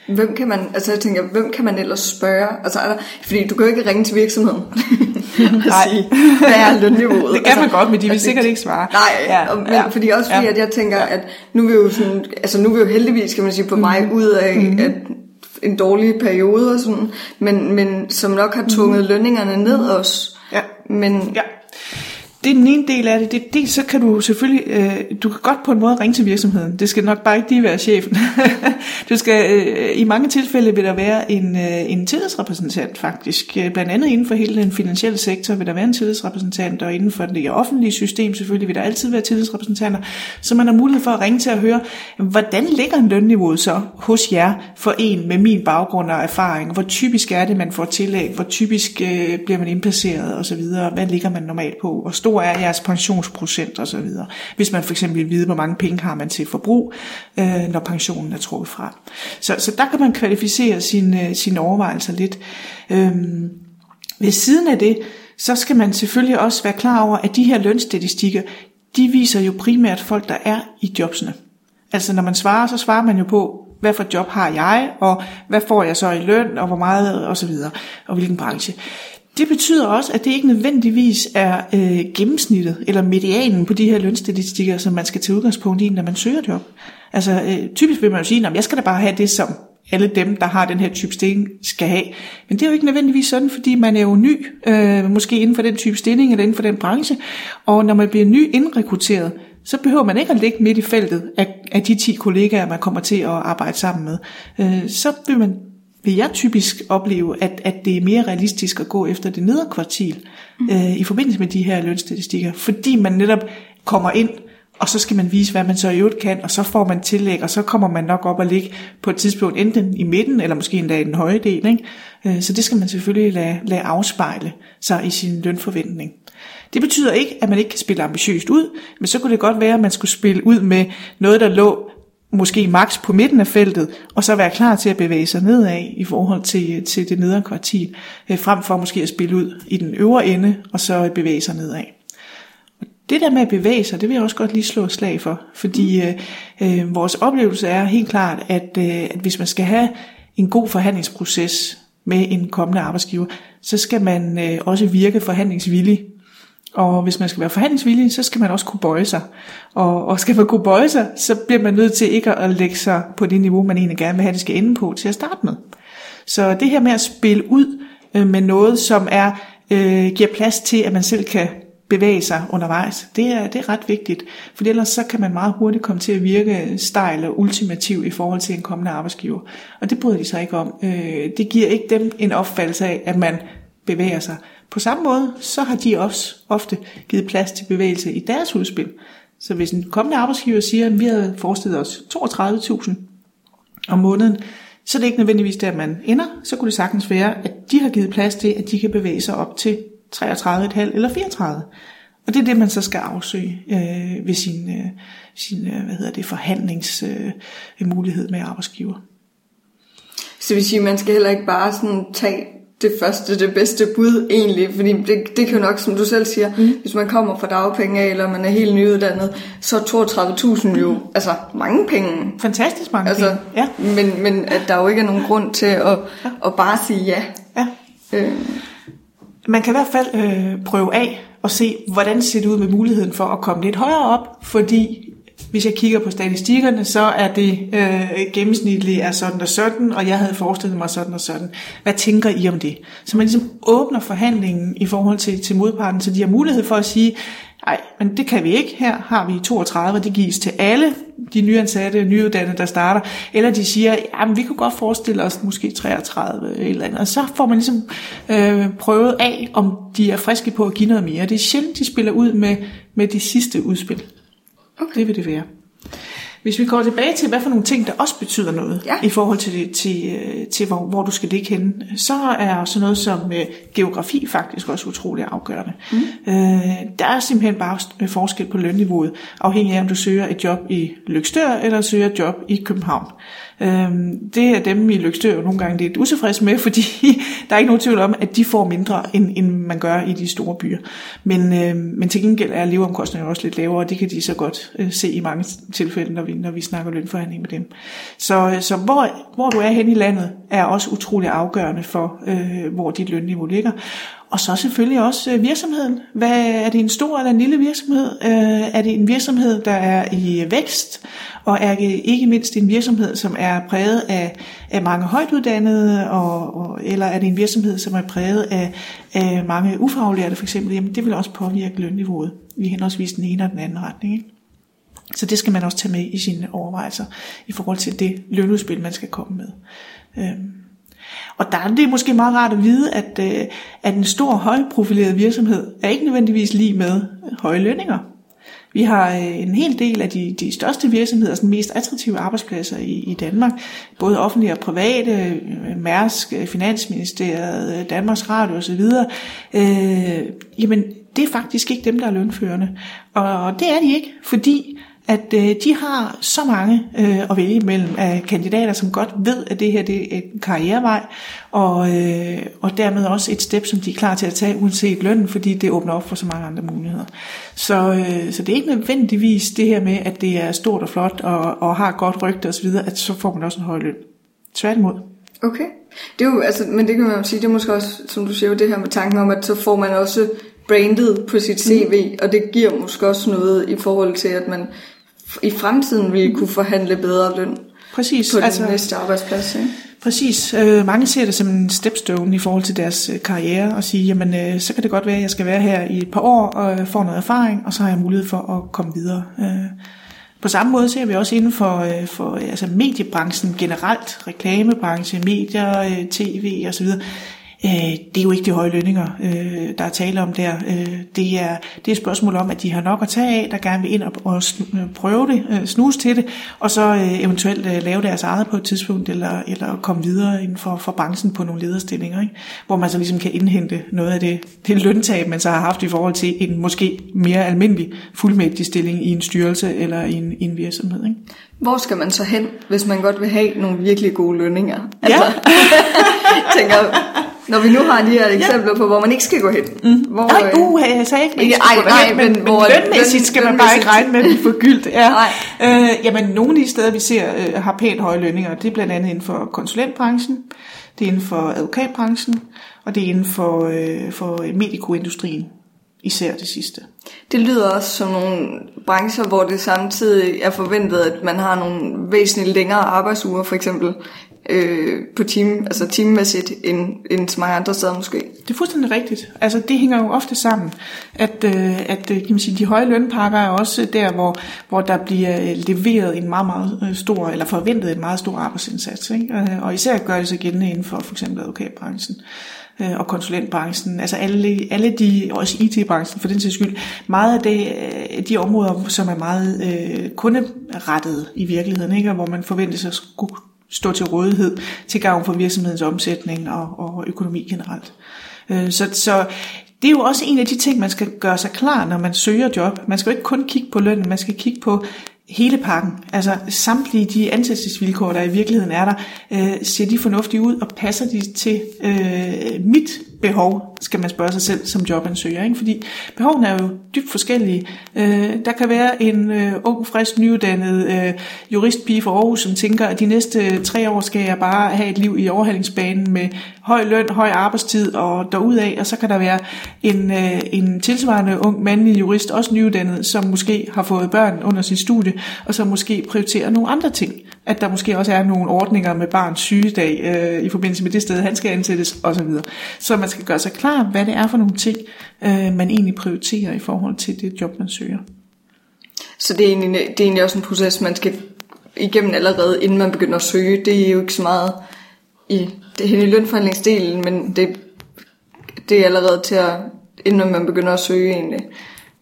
[SPEAKER 1] Hvem kan man, altså jeg tænker, hvem kan man ellers spørge? Altså, er der, fordi du kan jo ikke ringe til virksomheden og sige, hvad er lønniveauet?
[SPEAKER 2] det kan altså, man godt, men de vil sikkert ikke svare.
[SPEAKER 1] Nej, ja, og, men ja, fordi også fordi, ja, at jeg tænker, at nu er vi jo sådan, altså nu er vi jo heldigvis, kan man sige, på vej mm. ud af, mm. at en dårlig periode og sådan, men, men som nok har tvunget mm. lønningerne ned også. Ja. Men, ja
[SPEAKER 2] det er den ene del af det. det dels så kan du selvfølgelig, øh, du kan godt på en måde ringe til virksomheden. Det skal nok bare ikke lige være chefen. du skal, øh, I mange tilfælde vil der være en, øh, en tillidsrepræsentant faktisk. Øh, blandt andet inden for hele den finansielle sektor vil der være en tillidsrepræsentant, og inden for det offentlige system selvfølgelig vil der altid være tillidsrepræsentanter. Så man har mulighed for at ringe til at høre, hvordan ligger en lønniveau så hos jer for en med min baggrund og erfaring? Hvor typisk er det, man får tillæg? Hvor typisk øh, bliver man indplaceret osv.? Hvad ligger man normalt på? Hvor stor er jeres pensionsprocent osv. Hvis man for eksempel vil vide, hvor mange penge har man til forbrug, øh, når pensionen er trukket fra. Så, så der kan man kvalificere sine, øh, sine overvejelser lidt. Øhm, ved siden af det, så skal man selvfølgelig også være klar over, at de her lønstatistikker, de viser jo primært folk, der er i jobsene. Altså når man svarer, så svarer man jo på, hvad for job har jeg, og hvad får jeg så i løn, og hvor meget, og så videre, og hvilken branche. Det betyder også, at det ikke nødvendigvis er øh, gennemsnittet eller medianen på de her lønstatistikker, som man skal tage udgangspunkt i, når man søger job. Altså øh, typisk vil man jo sige, at jeg skal da bare have det, som alle dem, der har den her type stilling, skal have. Men det er jo ikke nødvendigvis sådan, fordi man er jo ny, øh, måske inden for den type stilling eller inden for den branche. Og når man bliver ny indrekrutteret, så behøver man ikke at ligge midt i feltet af, af de 10 kollegaer, man kommer til at arbejde sammen med. Øh, så vil man vil jeg typisk opleve, at, at det er mere realistisk at gå efter det nedre kvartil mm. øh, i forbindelse med de her lønstatistikker, fordi man netop kommer ind, og så skal man vise, hvad man så i øvrigt kan, og så får man tillæg, og så kommer man nok op og ligge på et tidspunkt enten i midten, eller måske endda i den høje del. Ikke? Øh, så det skal man selvfølgelig lade, lade afspejle sig i sin lønforventning. Det betyder ikke, at man ikke kan spille ambitiøst ud, men så kunne det godt være, at man skulle spille ud med noget, der lå måske maks på midten af feltet, og så være klar til at bevæge sig nedad i forhold til, øh, til det nedre kvartil, øh, frem for måske at spille ud i den øvre ende, og så bevæge sig nedad. det der med at bevæge sig, det vil jeg også godt lige slå et slag for, fordi øh, øh, vores oplevelse er helt klart, at, øh, at hvis man skal have en god forhandlingsproces med en kommende arbejdsgiver, så skal man øh, også virke forhandlingsvillig. Og hvis man skal være forhandlingsvillig, så skal man også kunne bøje sig. Og, og skal man kunne bøje sig, så bliver man nødt til ikke at lægge sig på det niveau, man egentlig gerne vil have, det skal ende på til at starte med. Så det her med at spille ud øh, med noget, som er øh, giver plads til, at man selv kan bevæge sig undervejs. Det er, det er ret vigtigt, for ellers så kan man meget hurtigt komme til at virke stejl og ultimativ i forhold til en kommende arbejdsgiver. Og det bryder de sig ikke om. Øh, det giver ikke dem en opfattelse af, at man bevæger sig. På samme måde, så har de også ofte givet plads til bevægelse i deres udspil. Så hvis en kommende arbejdsgiver siger, at vi havde forestillet os 32.000 om måneden, så er det ikke nødvendigvis der, man ender. Så kunne det sagtens være, at de har givet plads til, at de kan bevæge sig op til 33,5 eller 34. Og det er det, man så skal afsøge øh, ved sin, øh, sin øh, hvad hedder det, forhandlingsmulighed øh, med arbejdsgiver.
[SPEAKER 1] Så vil sige, at man skal heller ikke bare sådan tage det første, det bedste bud egentlig, fordi det, det kan jo nok, som du selv siger, mm. hvis man kommer fra dagpenge af, eller man er helt nyuddannet, så er 32.000 jo altså mange penge.
[SPEAKER 2] Fantastisk mange altså, penge,
[SPEAKER 1] ja. Men, men at der jo ikke er nogen grund til at, ja. at bare sige ja.
[SPEAKER 2] ja. Øh. Man kan i hvert fald øh, prøve af og se, hvordan ser det ud med muligheden for at komme lidt højere op, fordi hvis jeg kigger på statistikkerne, så er det øh, gennemsnitligt er sådan og sådan, og jeg havde forestillet mig sådan og sådan. Hvad tænker I om det? Så man ligesom åbner forhandlingen i forhold til, til modparten, så de har mulighed for at sige, nej, men det kan vi ikke. Her har vi 32, og det gives til alle de nyansatte, nyuddannede, der starter. Eller de siger, ja, men vi kunne godt forestille os måske 33 eller andet. Og så får man ligesom øh, prøvet af, om de er friske på at give noget mere. Det er sjældent, de spiller ud med, med de sidste udspil. Okay. Det vil det være. Hvis vi går tilbage til, hvad for nogle ting, der også betyder noget ja. i forhold til, til, øh, til hvor, hvor du skal ligge henne, så er sådan noget som uh, geografi faktisk også utrolig afgørende. Mm. Uh, der er simpelthen bare forskel på lønniveauet, afhængig af om du søger et job i Lykstør eller søger et job i København. Øhm, det er dem i Lykstør nogle gange lidt utilfredse med, fordi der er ikke nogen tvivl om, at de får mindre, end, end man gør i de store byer. Men, øh, men til gengæld er leveomkostningerne også lidt lavere, og det kan de så godt øh, se i mange tilfælde, når vi, når vi snakker lønforhandling med dem. Så, så hvor, hvor du er hen i landet, er også utrolig afgørende for, øh, hvor dit lønniveau ligger. Og så selvfølgelig også øh, virksomheden. Hvad, er det en stor eller en lille virksomhed? Øh, er det en virksomhed, der er i vækst? Og er det ikke mindst en virksomhed, som er præget af, af mange højtuddannede? Og, og, eller er det en virksomhed, som er præget af, af mange ufaglærte for eksempel? Jamen det vil også påvirke lønniveauet i henholdsvis den ene og den anden retning. Ikke? Så det skal man også tage med i sine overvejelser i forhold til det lønudspil, man skal komme med. Øhm. Og der er det måske meget rart at vide, at, øh, at en stor højprofileret virksomhed er ikke nødvendigvis lige med høje lønninger. Vi har øh, en hel del af de, de største virksomheder, sådan mest attraktive arbejdspladser i, i Danmark, både offentlige og private, øh, Mærsk, Finansministeriet, Danmarks Radio osv. Øh, jamen, det er faktisk ikke dem, der er lønførende. Og det er de ikke, fordi at øh, de har så mange øh, at vælge imellem af kandidater, som godt ved, at det her det er en karrierevej, og, øh, og dermed også et step, som de er klar til at tage, uanset lønnen, fordi det åbner op for så mange andre muligheder. Så, øh, så det er ikke nødvendigvis det her med, at det er stort og flot, og, og har godt rygte osv., at så får man også en høj løn. Tværtimod.
[SPEAKER 1] Okay. Det er jo, altså, men det kan man jo sige, det er måske også, som du siger, det her med tanken om, at så får man også brandet på sit CV, mm. og det giver måske også noget i forhold til, at man i fremtiden ville kunne forhandle bedre løn
[SPEAKER 2] Præcis,
[SPEAKER 1] på den altså, næste arbejdsplads. Ikke?
[SPEAKER 2] Præcis. Øh, mange ser det som en stepstone i forhold til deres øh, karriere og sige, jamen øh, så kan det godt være, at jeg skal være her i et par år og få noget erfaring, og så har jeg mulighed for at komme videre. Øh, på samme måde ser vi også inden for, øh, for altså mediebranchen generelt, reklamebranche, medier, øh, tv osv., det er jo ikke de høje lønninger, øh, der er tale om der. Øh, det, er, det er et spørgsmål om, at de har nok at tage af, der gerne vil ind og, og prøve det, snuse til det, og så eventuelt lave deres eget på et tidspunkt, eller, eller komme videre inden for, for branchen på nogle lederstillinger, ikke? hvor man så ligesom kan indhente noget af det, det løntab, man så har haft i forhold til en måske mere almindelig fuldmægtig stilling i en styrelse eller i en, i en virksomhed. Ikke?
[SPEAKER 1] Hvor skal man så hen, hvis man godt vil have nogle virkelig gode lønninger? Altså, ja. tænker, Når vi nu har de her eksempler ja. på, hvor man ikke skal gå hen.
[SPEAKER 2] Mm. Hvor, nej, uh, jeg sagde ikke, man ikke skal
[SPEAKER 1] ej,
[SPEAKER 2] gå
[SPEAKER 1] nej,
[SPEAKER 2] hen,
[SPEAKER 1] men,
[SPEAKER 2] men,
[SPEAKER 1] hvor
[SPEAKER 2] lønmæssigt skal man bare ikke regne med, at vi får gyldt. Ja. Øh, jamen, nogle af de steder, vi ser, øh, har pænt høje lønninger, det er blandt andet inden for konsulentbranchen, det er inden for advokatbranchen, og det er inden for, øh, for medikoindustrien. Især det sidste.
[SPEAKER 1] Det lyder også som nogle brancher, hvor det samtidig er forventet, at man har nogle væsentligt længere arbejdsuger, for eksempel øh, på time, altså timemæssigt, end, end så mange andre steder måske.
[SPEAKER 2] Det er fuldstændig rigtigt. Altså det hænger jo ofte sammen, at, øh, at øh, kan man sige, de høje lønpakker er også der, hvor, hvor der bliver øh, leveret en meget, meget øh, stor, eller forventet en meget stor arbejdsindsats. Ikke? Og især gør det sig gældende inden for for eksempel advokatbranchen og konsulentbranchen, altså alle, alle de, også IT-branchen for den sags skyld, meget af det, de områder, som er meget øh, kunderettede i virkeligheden, ikke? og hvor man forventes at skulle stå til rådighed til gavn for virksomhedens omsætning og, og økonomi generelt. Øh, så, så det er jo også en af de ting, man skal gøre sig klar, når man søger job. Man skal jo ikke kun kigge på lønnen, man skal kigge på hele pakken. Altså samtlige de ansættelsesvilkår, der i virkeligheden er der, øh, ser de fornuftige ud, og passer de til øh, mit behov, skal man spørge sig selv som jobansøger. Ikke? Fordi behovene er jo dybt forskellige. Øh, der kan være en øh, ung, frisk, nyuddannet øh, juristpige fra Aarhus, som tænker, at de næste tre år skal jeg bare have et liv i overhalingsbanen med høj løn, høj arbejdstid og derudaf, og så kan der være en, øh, en tilsvarende ung mandlig jurist, også nyuddannet, som måske har fået børn under sit studie, og som måske prioriterer nogle andre ting. At der måske også er nogle ordninger med barns sygedag øh, i forbindelse med det sted, han skal ansættes osv. Så man skal gøre sig klar, hvad det er for nogle ting, øh, man egentlig prioriterer i forhold til det job, man søger.
[SPEAKER 1] Så det er, egentlig, det er egentlig også en proces, man skal igennem allerede, inden man begynder at søge. Det er jo ikke så meget i det hele lønforhandlingsdelen, men det, det er allerede til at, inden man begynder at søge egentlig.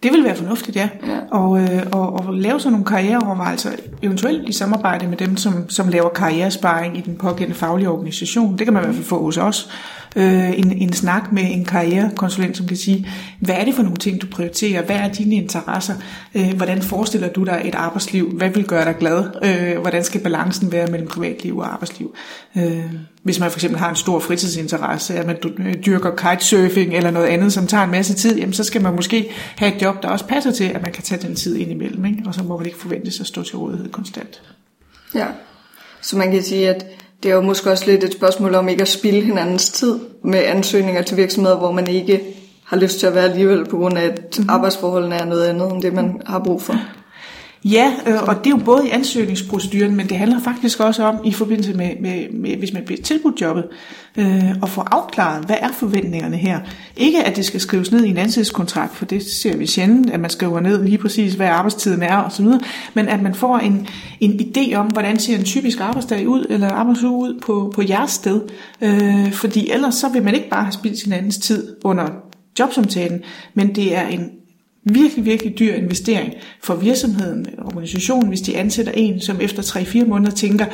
[SPEAKER 2] Det vil være fornuftigt, ja. ja. Og, øh, og, og lave sådan nogle karriereovervejelser, eventuelt i samarbejde med dem, som, som laver karrieresparing i den pågældende faglige organisation. Det kan man i hvert fald få hos os øh, en, en snak med en karrierekonsulent, som kan sige, hvad er det for nogle ting, du prioriterer? Hvad er dine interesser? Øh, hvordan forestiller du dig et arbejdsliv? Hvad vil gøre dig glad? Øh, hvordan skal balancen være mellem privatliv og arbejdsliv? Øh, hvis man for eksempel har en stor fritidsinteresse, at man øh, dyrker kitesurfing eller noget andet, som tager en masse tid, jamen så skal man måske have et job, der også passer til, at man kan tage den tid ind imellem, ikke? og så må man ikke forventes at stå til rådighed konstant.
[SPEAKER 1] Ja, så man kan sige, at det er jo måske også lidt et spørgsmål om ikke at spilde hinandens tid med ansøgninger til virksomheder, hvor man ikke har lyst til at være alligevel, på grund af at mm-hmm. arbejdsforholdene er noget andet end det, man har brug for.
[SPEAKER 2] Ja, øh, og det er jo både i ansøgningsproceduren, men det handler faktisk også om i forbindelse med, med, med hvis man bliver tilbudt jobbet, øh, at få afklaret, hvad er forventningerne her. Ikke at det skal skrives ned i en ansættelseskontrakt, for det ser vi sjældent, at man skriver ned lige præcis, hvad arbejdstiden er osv., men at man får en, en idé om, hvordan ser en typisk arbejdsdag ud, eller arbejdsuge ud på, på jeres sted. Øh, fordi ellers så vil man ikke bare have spildt sin andens tid under jobsamtalen, men det er en virkelig, virkelig dyr investering for virksomheden eller organisationen, hvis de ansætter en, som efter 3-4 måneder tænker,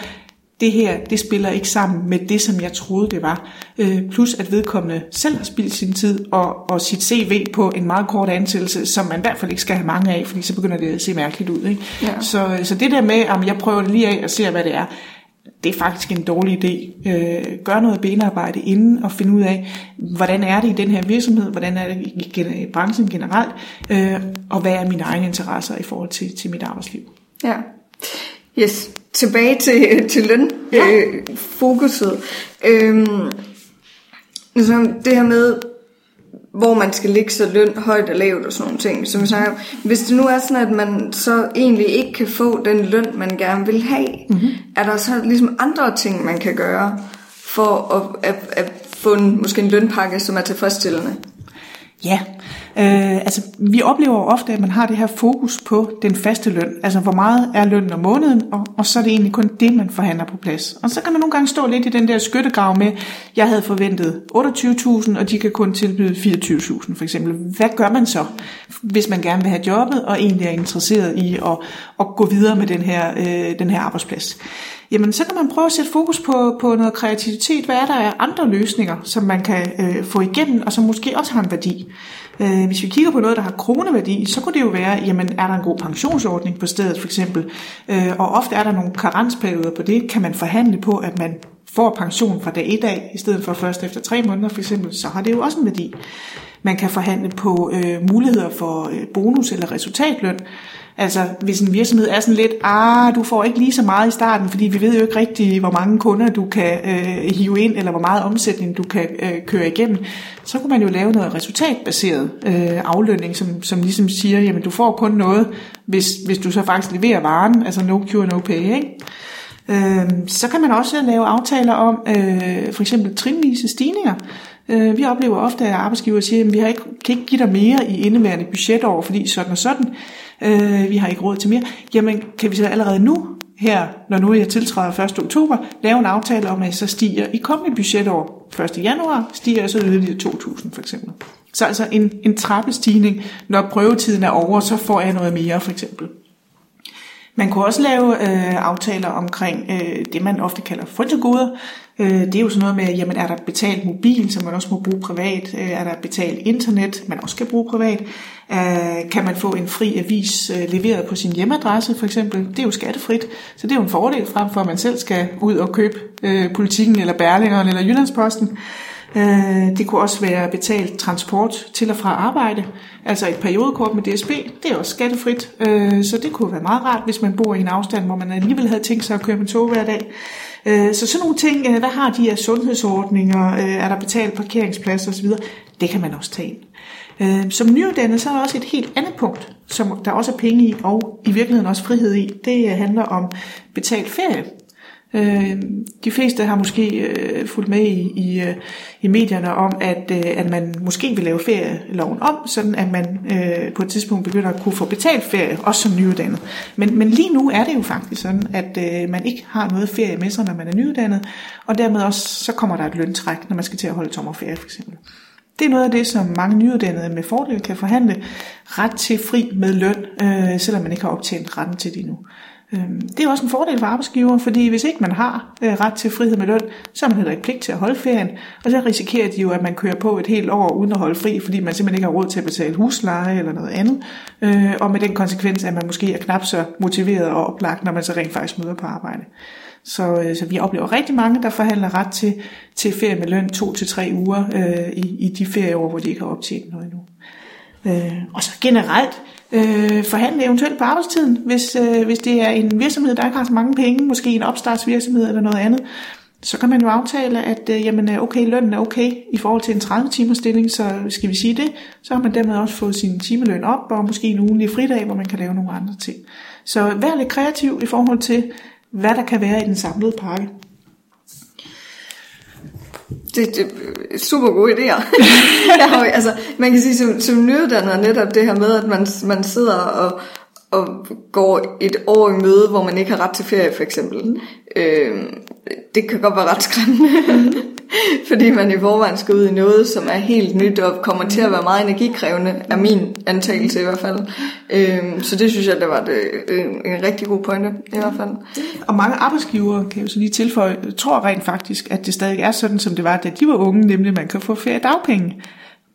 [SPEAKER 2] det her, det spiller ikke sammen med det, som jeg troede, det var. Øh, plus at vedkommende selv har spildt sin tid og, og sit CV på en meget kort ansættelse, som man i hvert fald ikke skal have mange af, fordi så begynder det at se mærkeligt ud. Ikke? Ja. Så, så det der med, at jeg prøver det lige af og ser, hvad det er, det er faktisk en dårlig idé. Øh, gør noget benarbejde inden og finde ud af, hvordan er det i den her virksomhed, hvordan er det i branchen generelt, øh, og hvad er mine egne interesser i forhold til, til mit arbejdsliv.
[SPEAKER 1] Ja. Yes. Tilbage til, til løn ja. øh, fokuset. Øhm, altså det her med, hvor man skal ligge så løn højt og lavt og sådan nogle ting. Som snakker, hvis det nu er sådan, at man så egentlig ikke kan få den løn, man gerne vil have, mm-hmm. er der så ligesom andre ting, man kan gøre for at, at, at få en, måske en lønpakke, som er tilfredsstillende?
[SPEAKER 2] Ja, øh, altså vi oplever ofte, at man har det her fokus på den faste løn. Altså hvor meget er lønnen om måneden, og, og så er det egentlig kun det, man forhandler på plads. Og så kan man nogle gange stå lidt i den der skyttegrav med, jeg havde forventet 28.000, og de kan kun tilbyde 24.000 for eksempel. Hvad gør man så, hvis man gerne vil have jobbet, og egentlig er interesseret i at, at gå videre med den her, øh, den her arbejdsplads? jamen så kan man prøve at sætte fokus på, på noget kreativitet. Hvad er der af andre løsninger, som man kan øh, få igennem, og som måske også har en værdi? Øh, hvis vi kigger på noget, der har kroneværdi, så kunne det jo være, jamen er der en god pensionsordning på stedet for eksempel? Øh, og ofte er der nogle karensperioder på det. Kan man forhandle på, at man får pension fra dag 1 af, i stedet for først efter tre måneder for eksempel, så har det jo også en værdi. Man kan forhandle på øh, muligheder for øh, bonus eller resultatløn. Altså hvis en virksomhed er sådan lidt, ah, du får ikke lige så meget i starten, fordi vi ved jo ikke rigtig, hvor mange kunder du kan øh, hive ind, eller hvor meget omsætning du kan øh, køre igennem, så kunne man jo lave noget resultatbaseret øh, aflønning, som, som ligesom siger, jamen du får kun noget, hvis, hvis du så faktisk leverer varen, altså no cure, no pay, ikke? Øh, så kan man også lave aftaler om øh, for eksempel trinvise stigninger. Øh, vi oplever ofte, at arbejdsgiver siger, at vi har ikke, kan ikke give dig mere i indeværende budgetår, fordi sådan og sådan. Øh, vi har ikke råd til mere. Jamen, kan vi så allerede nu, her, når nu jeg tiltræder 1. oktober, lave en aftale om, at så stiger i kommende budgetår 1. januar, stiger jeg så yderligere 2.000 for eksempel. Så altså en, en trappestigning, når prøvetiden er over, så får jeg noget mere for eksempel. Man kunne også lave øh, aftaler omkring øh, det, man ofte kalder frynsegoder. Øh, det er jo sådan noget med, jamen er der betalt mobil, som man også må bruge privat? Øh, er der betalt internet, man også kan bruge privat? Øh, kan man få en fri avis øh, leveret på sin hjemmeadresse for eksempel? Det er jo skattefrit, så det er jo en fordel frem for, at man selv skal ud og købe øh, politikken eller Berlingeren eller Jyllandsposten. Øh, Øh, det kunne også være betalt transport til og fra arbejde, altså et periodekort med DSB, det er også skattefrit, øh, så det kunne være meget rart, hvis man bor i en afstand, hvor man alligevel havde tænkt sig at køre med tog hver dag. Øh, så sådan nogle ting, øh, hvad har de af sundhedsordninger, øh, er der betalt parkeringsplads osv., det kan man også tage ind. Som nyuddannet, så er der også et helt andet punkt, som der også er penge i, og i virkeligheden også frihed i. Det handler om betalt ferie. Øh, de fleste har måske øh, fulgt med i, i, øh, i medierne om, at, øh, at man måske vil lave ferieloven om, sådan at man øh, på et tidspunkt begynder at kunne få betalt ferie, også som nyuddannet. Men, men lige nu er det jo faktisk sådan, at øh, man ikke har noget ferie med sig, når man er nyuddannet, og dermed også så kommer der et løntræk, når man skal til at holde sommerferie for eksempel. Det er noget af det, som mange nyuddannede med fordel kan forhandle ret til fri med løn, øh, selvom man ikke har optjent retten til det endnu. Øhm, det er også en fordel for arbejdsgiver, fordi hvis ikke man har øh, ret til frihed med løn, så har man heller ikke pligt til at holde ferien, og så risikerer de jo, at man kører på et helt år uden at holde fri, fordi man simpelthen ikke har råd til at betale husleje eller noget andet, øh, og med den konsekvens, at man måske er knap så motiveret og oplagt, når man så rent faktisk møder på arbejde. Så, øh, så vi oplever rigtig mange, der forhandler ret til, til ferie med løn to til tre uger øh, i, i de ferieår, hvor de ikke har optjent noget endnu. Øh, og så generelt øh, forhandle eventuelt på arbejdstiden, hvis, øh, hvis det er en virksomhed, der ikke har så mange penge, måske en opstartsvirksomhed eller noget andet, så kan man jo aftale, at øh, jamen, øh, okay, lønnen er okay i forhold til en 30 timers stilling, så skal vi sige det, så har man dermed også fået sin timeløn op, og måske en ugenlig fridag, hvor man kan lave nogle andre ting. Så vær lidt kreativ i forhold til, hvad der kan være i den samlede pakke.
[SPEAKER 1] Det, det er super gode idéer. ja, altså, man kan sige, som, som nyuddannet netop det her med, at man, man sidder og, og går et år i møde, hvor man ikke har ret til ferie for eksempel. Øh, det kan godt være ret skræmmende. Mhm. Fordi man i forvejen skal ud i noget, som er helt nyt og kommer til at være meget energikrævende, er min antagelse i hvert fald. Øhm, så det synes jeg, det var det, en, en rigtig god pointe i hvert fald.
[SPEAKER 2] Og mange arbejdsgivere, kan jeg jo så lige tilføje, tror rent faktisk, at det stadig er sådan, som det var, da de var unge, nemlig at man kan få ferie dagpenge.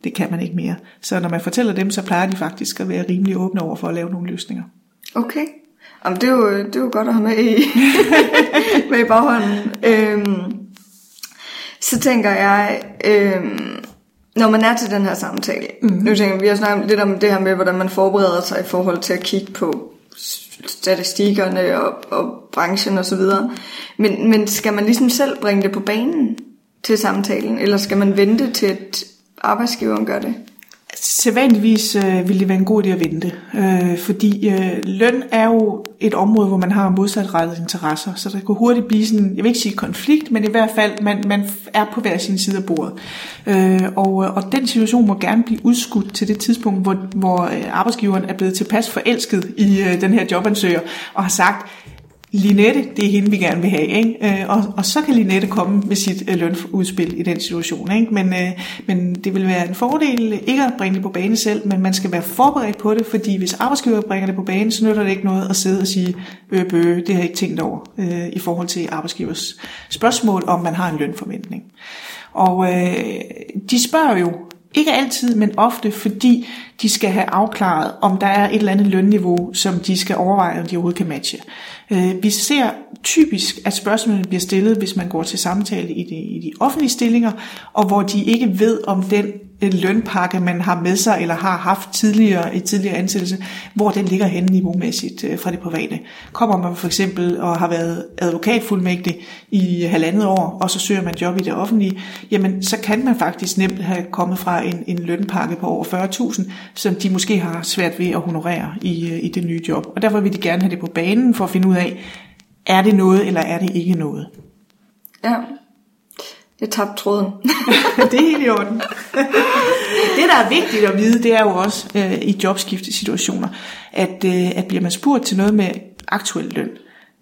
[SPEAKER 2] Det kan man ikke mere. Så når man fortæller dem, så plejer de faktisk at være rimelig åbne over for at lave nogle løsninger.
[SPEAKER 1] Okay. Jamen, det, er jo, det er jo godt at have med i, med i baghånden. Øhm, så tænker jeg, øh, når man er til den her samtale, mm-hmm. nu tænker vi har snakket lidt om det her med, hvordan man forbereder sig i forhold til at kigge på statistikkerne og, og branchen osv. Men, men skal man ligesom selv bringe det på banen til samtalen, eller skal man vente til, at arbejdsgiveren gør det?
[SPEAKER 2] Sædvanligvis øh, ville det være en god idé at vente, øh, fordi øh, løn er jo et område, hvor man har modsatrettede interesser, så der kan hurtigt blive sådan, jeg vil ikke sige konflikt, men i hvert fald, man, man er på hver sin side af bordet. Øh, og, øh, og den situation må gerne blive udskudt til det tidspunkt, hvor, hvor øh, arbejdsgiveren er blevet tilpas forelsket i øh, den her jobansøger, og har sagt, Linette, det er hende, vi gerne vil have. Ikke? Øh, og, og så kan Linette komme med sit øh, lønudspil i den situation. Ikke? Men, øh, men det vil være en fordel ikke at bringe det på banen selv, men man skal være forberedt på det, fordi hvis arbejdsgiver bringer det på banen, så nytter det ikke noget at sidde og sige, øh, bø, det har jeg ikke tænkt over øh, i forhold til arbejdsgivers spørgsmål, om man har en lønforventning. Og øh, de spørger jo Ikke altid, men ofte, fordi de skal have afklaret, om der er et eller andet lønniveau, som de skal overveje, om de overhovedet kan matche. Øh, vi ser typisk, at spørgsmålene bliver stillet, hvis man går til samtale i de, i de offentlige stillinger, og hvor de ikke ved, om den en lønpakke, man har med sig eller har haft tidligere i tidligere ansættelse, hvor den ligger henne niveaumæssigt øh, fra det private. Kommer man for eksempel og har været advokatfuldmægtig i halvandet år, og så søger man job i det offentlige, jamen så kan man faktisk nemt have kommet fra en, en lønpakke på over 40.000, som de måske har svært ved at honorere i, øh, i det nye job. Og derfor vil de gerne have det på banen for at finde ud af, er det noget, eller er det ikke noget?
[SPEAKER 1] Ja, jeg tabte tråden.
[SPEAKER 2] det er helt i orden. det, der er vigtigt at vide, det er jo også øh, i jobskiftesituationer, at, øh, at bliver man spurgt til noget med aktuel løn,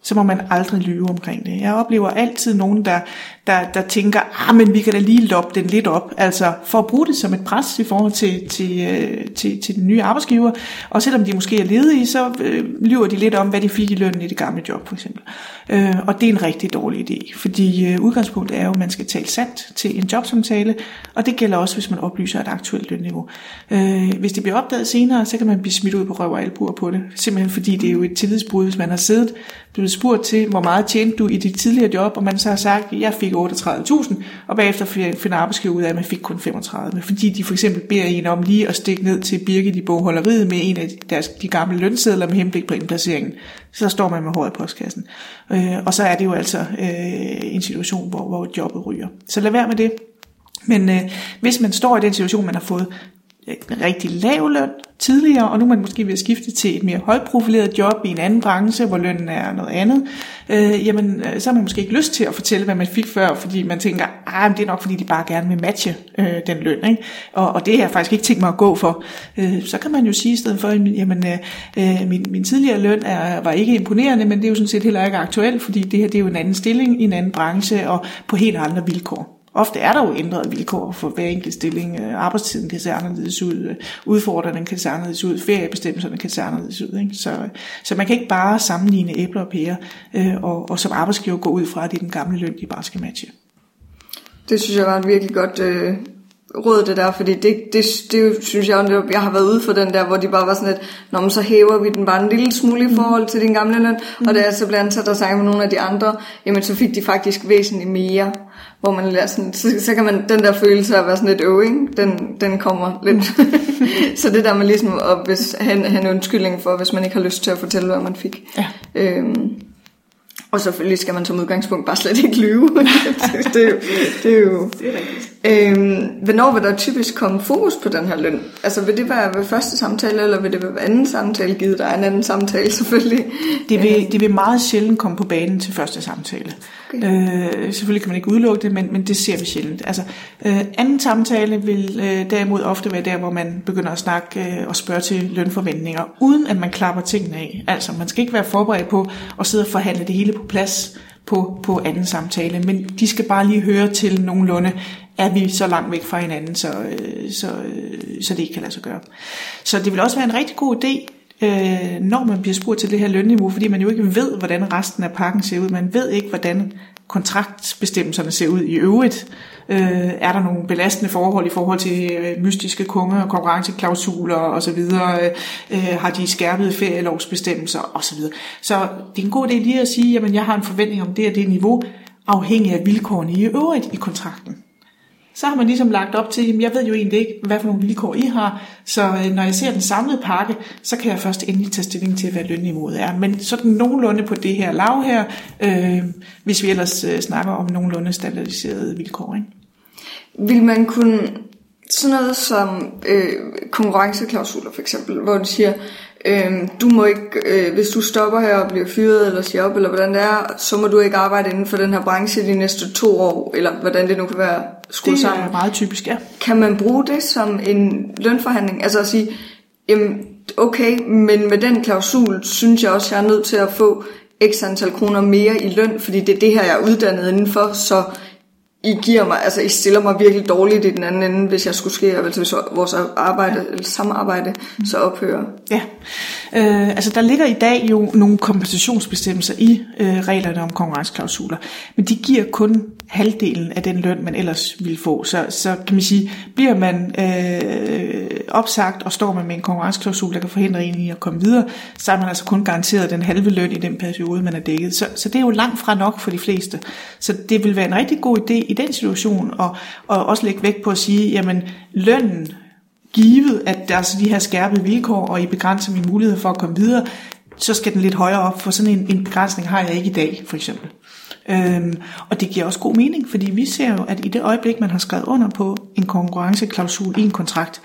[SPEAKER 2] så må man aldrig lyve omkring det. Jeg oplever altid nogen, der, der, der tænker, ah, men vi kan da lige loppe den lidt op, altså for at bruge det som et pres i forhold til, til, øh, til, til den nye arbejdsgiver, og selvom de måske er ledige, så øh, lyver de lidt om, hvad de fik i lønnen i det gamle job, for eksempel. Øh, og det er en rigtig dårlig idé, fordi øh, udgangspunktet er jo, at man skal tale sandt til en jobsamtale, og det gælder også, hvis man oplyser et aktuelt lønniveau. Øh, hvis det bliver opdaget senere, så kan man blive smidt ud på røv og albuer på det, simpelthen fordi det er jo et tillidsbrud, hvis man har siddet, blevet spurgt til, hvor meget tjente du i dit tidligere job, og man så har sagt, jeg fik 38.000, og bagefter finder arbejdsgiver ud af, at man fik kun 35, fordi de for eksempel beder en om lige at stikke ned til Birgit i bogholderiet med en af deres, de gamle lønsedler med henblik på indplaceringen. Så står man med håret i postkassen. Øh, og så er det jo altså øh, en situation, hvor, hvor jobbet ryger. Så lad være med det. Men øh, hvis man står i den situation, man har fået rigtig lav løn tidligere, og nu er man måske ved at skifte til et mere højprofileret job i en anden branche, hvor lønnen er noget andet, øh, jamen øh, så har man måske ikke lyst til at fortælle, hvad man fik før, fordi man tænker, ah, det er nok fordi, de bare gerne vil matche øh, den løn, ikke? Og, og det har jeg faktisk ikke tænkt mig at gå for. Øh, så kan man jo sige i stedet for, jamen øh, øh, min, min tidligere løn er, var ikke imponerende, men det er jo sådan set heller ikke aktuelt, fordi det her det er jo en anden stilling i en anden branche, og på helt andre vilkår. Ofte er der jo ændrede vilkår for hver enkelt stilling. Øh, arbejdstiden kan se anderledes ud, øh, udfordringerne kan se anderledes ud, feriebestemmelserne kan se anderledes ud. Ikke? Så, så man kan ikke bare sammenligne æbler og pærer, øh, og, og som arbejdsgiver gå ud fra, at det er den gamle løn, de bare skal matche.
[SPEAKER 1] Det synes jeg var et virkelig godt øh, råd, det der, fordi det, det, det synes jeg, jeg har været ude for den der, hvor de bare var sådan lidt, Nå, men så hæver vi den bare en lille smule i forhold til din gamle løn, mm. og da jeg så blev ansat og snakke med nogle af de andre, jamen så fik de faktisk væsentligt mere hvor man lærer sådan, så, så kan man, den der følelse af at være sådan lidt øving, den, den kommer lidt. så det der med ligesom at hvis, have, have en undskyldning for, hvis man ikke har lyst til at fortælle, hvad man fik. Ja. Øhm, og selvfølgelig skal man som udgangspunkt bare slet ikke lyve. det, det, er jo, det er jo... Det er rigtigt. Øhm, hvornår vil der typisk komme fokus på den her løn? Altså vil det være ved første samtale, eller vil det være ved anden samtale, givet der er en anden samtale selvfølgelig?
[SPEAKER 2] Det vil, det vil meget sjældent komme på banen til første samtale. Okay. Øh, selvfølgelig kan man ikke udelukke det, men, men det ser vi sjældent. Altså, øh, anden samtale vil øh, derimod ofte være der, hvor man begynder at snakke øh, og spørge til lønforventninger, uden at man klapper tingene af. Altså, man skal ikke være forberedt på at sidde og forhandle det hele på plads på, på anden samtale, men de skal bare lige høre til nogenlunde, er vi så langt væk fra hinanden, så, øh, så, øh, så det ikke kan lade sig gøre. Så det vil også være en rigtig god idé, øh, når man bliver spurgt til det her lønniveau, fordi man jo ikke ved, hvordan resten af pakken ser ud. Man ved ikke, hvordan kontraktbestemmelserne ser ud i øvrigt. Øh, er der nogle belastende forhold i forhold til øh, mystiske kunder, og konkurrenceklausuler osv.? Øh, øh, har de skærpede ferielovsbestemmelser osv.? Så det er en god idé lige at sige, at jeg har en forventning om det og det niveau, afhængig af vilkårene i øvrigt i kontrakten så har man ligesom lagt op til, at jeg ved jo egentlig ikke, hvad for nogle vilkår I har, så øh, når jeg ser den samlede pakke, så kan jeg først endelig tage stilling til, hvad lønniveauet er. Men sådan nogenlunde på det her lav her, øh, hvis vi ellers øh, snakker om nogenlunde standardiserede vilkår. Ikke?
[SPEAKER 1] Vil man kunne sådan noget som øh, konkurrenceklausuler for eksempel, hvor du siger, øh, du må ikke, øh, hvis du stopper her og bliver fyret eller siger op, eller hvordan det er, så må du ikke arbejde inden for den her branche de næste to år, eller hvordan det nu kan være skruet sammen.
[SPEAKER 2] Det er meget typisk, ja.
[SPEAKER 1] Kan man bruge det som en lønforhandling? Altså at sige, jamen, okay, men med den klausul synes jeg også, jeg er nødt til at få x antal kroner mere i løn, fordi det er det her, jeg er uddannet indenfor, så i giver mig, altså I stiller mig virkelig dårligt i den anden ende, hvis jeg skulle ske, altså hvis vores arbejde, eller samarbejde, så ophører.
[SPEAKER 2] Ja, Øh, altså der ligger i dag jo nogle kompensationsbestemmelser i øh, reglerne om konkurrenceklausuler, men de giver kun halvdelen af den løn, man ellers ville få. Så, så kan man sige, bliver man øh, opsagt, og står man med en konkurrenceklausul, der kan forhindre en i at komme videre, så er man altså kun garanteret den halve løn i den periode, man er dækket. Så, så det er jo langt fra nok for de fleste. Så det vil være en rigtig god idé i den situation, og, og også lægge vægt på at sige, jamen lønnen, givet at der er så de her skærpede vilkår, og I begrænser min mulighed for at komme videre, så skal den lidt højere op, for sådan en, en begrænsning har jeg ikke i dag, for eksempel. Øhm, og det giver også god mening, fordi vi ser jo, at i det øjeblik, man har skrevet under på en konkurrenceklausul i en kontrakt,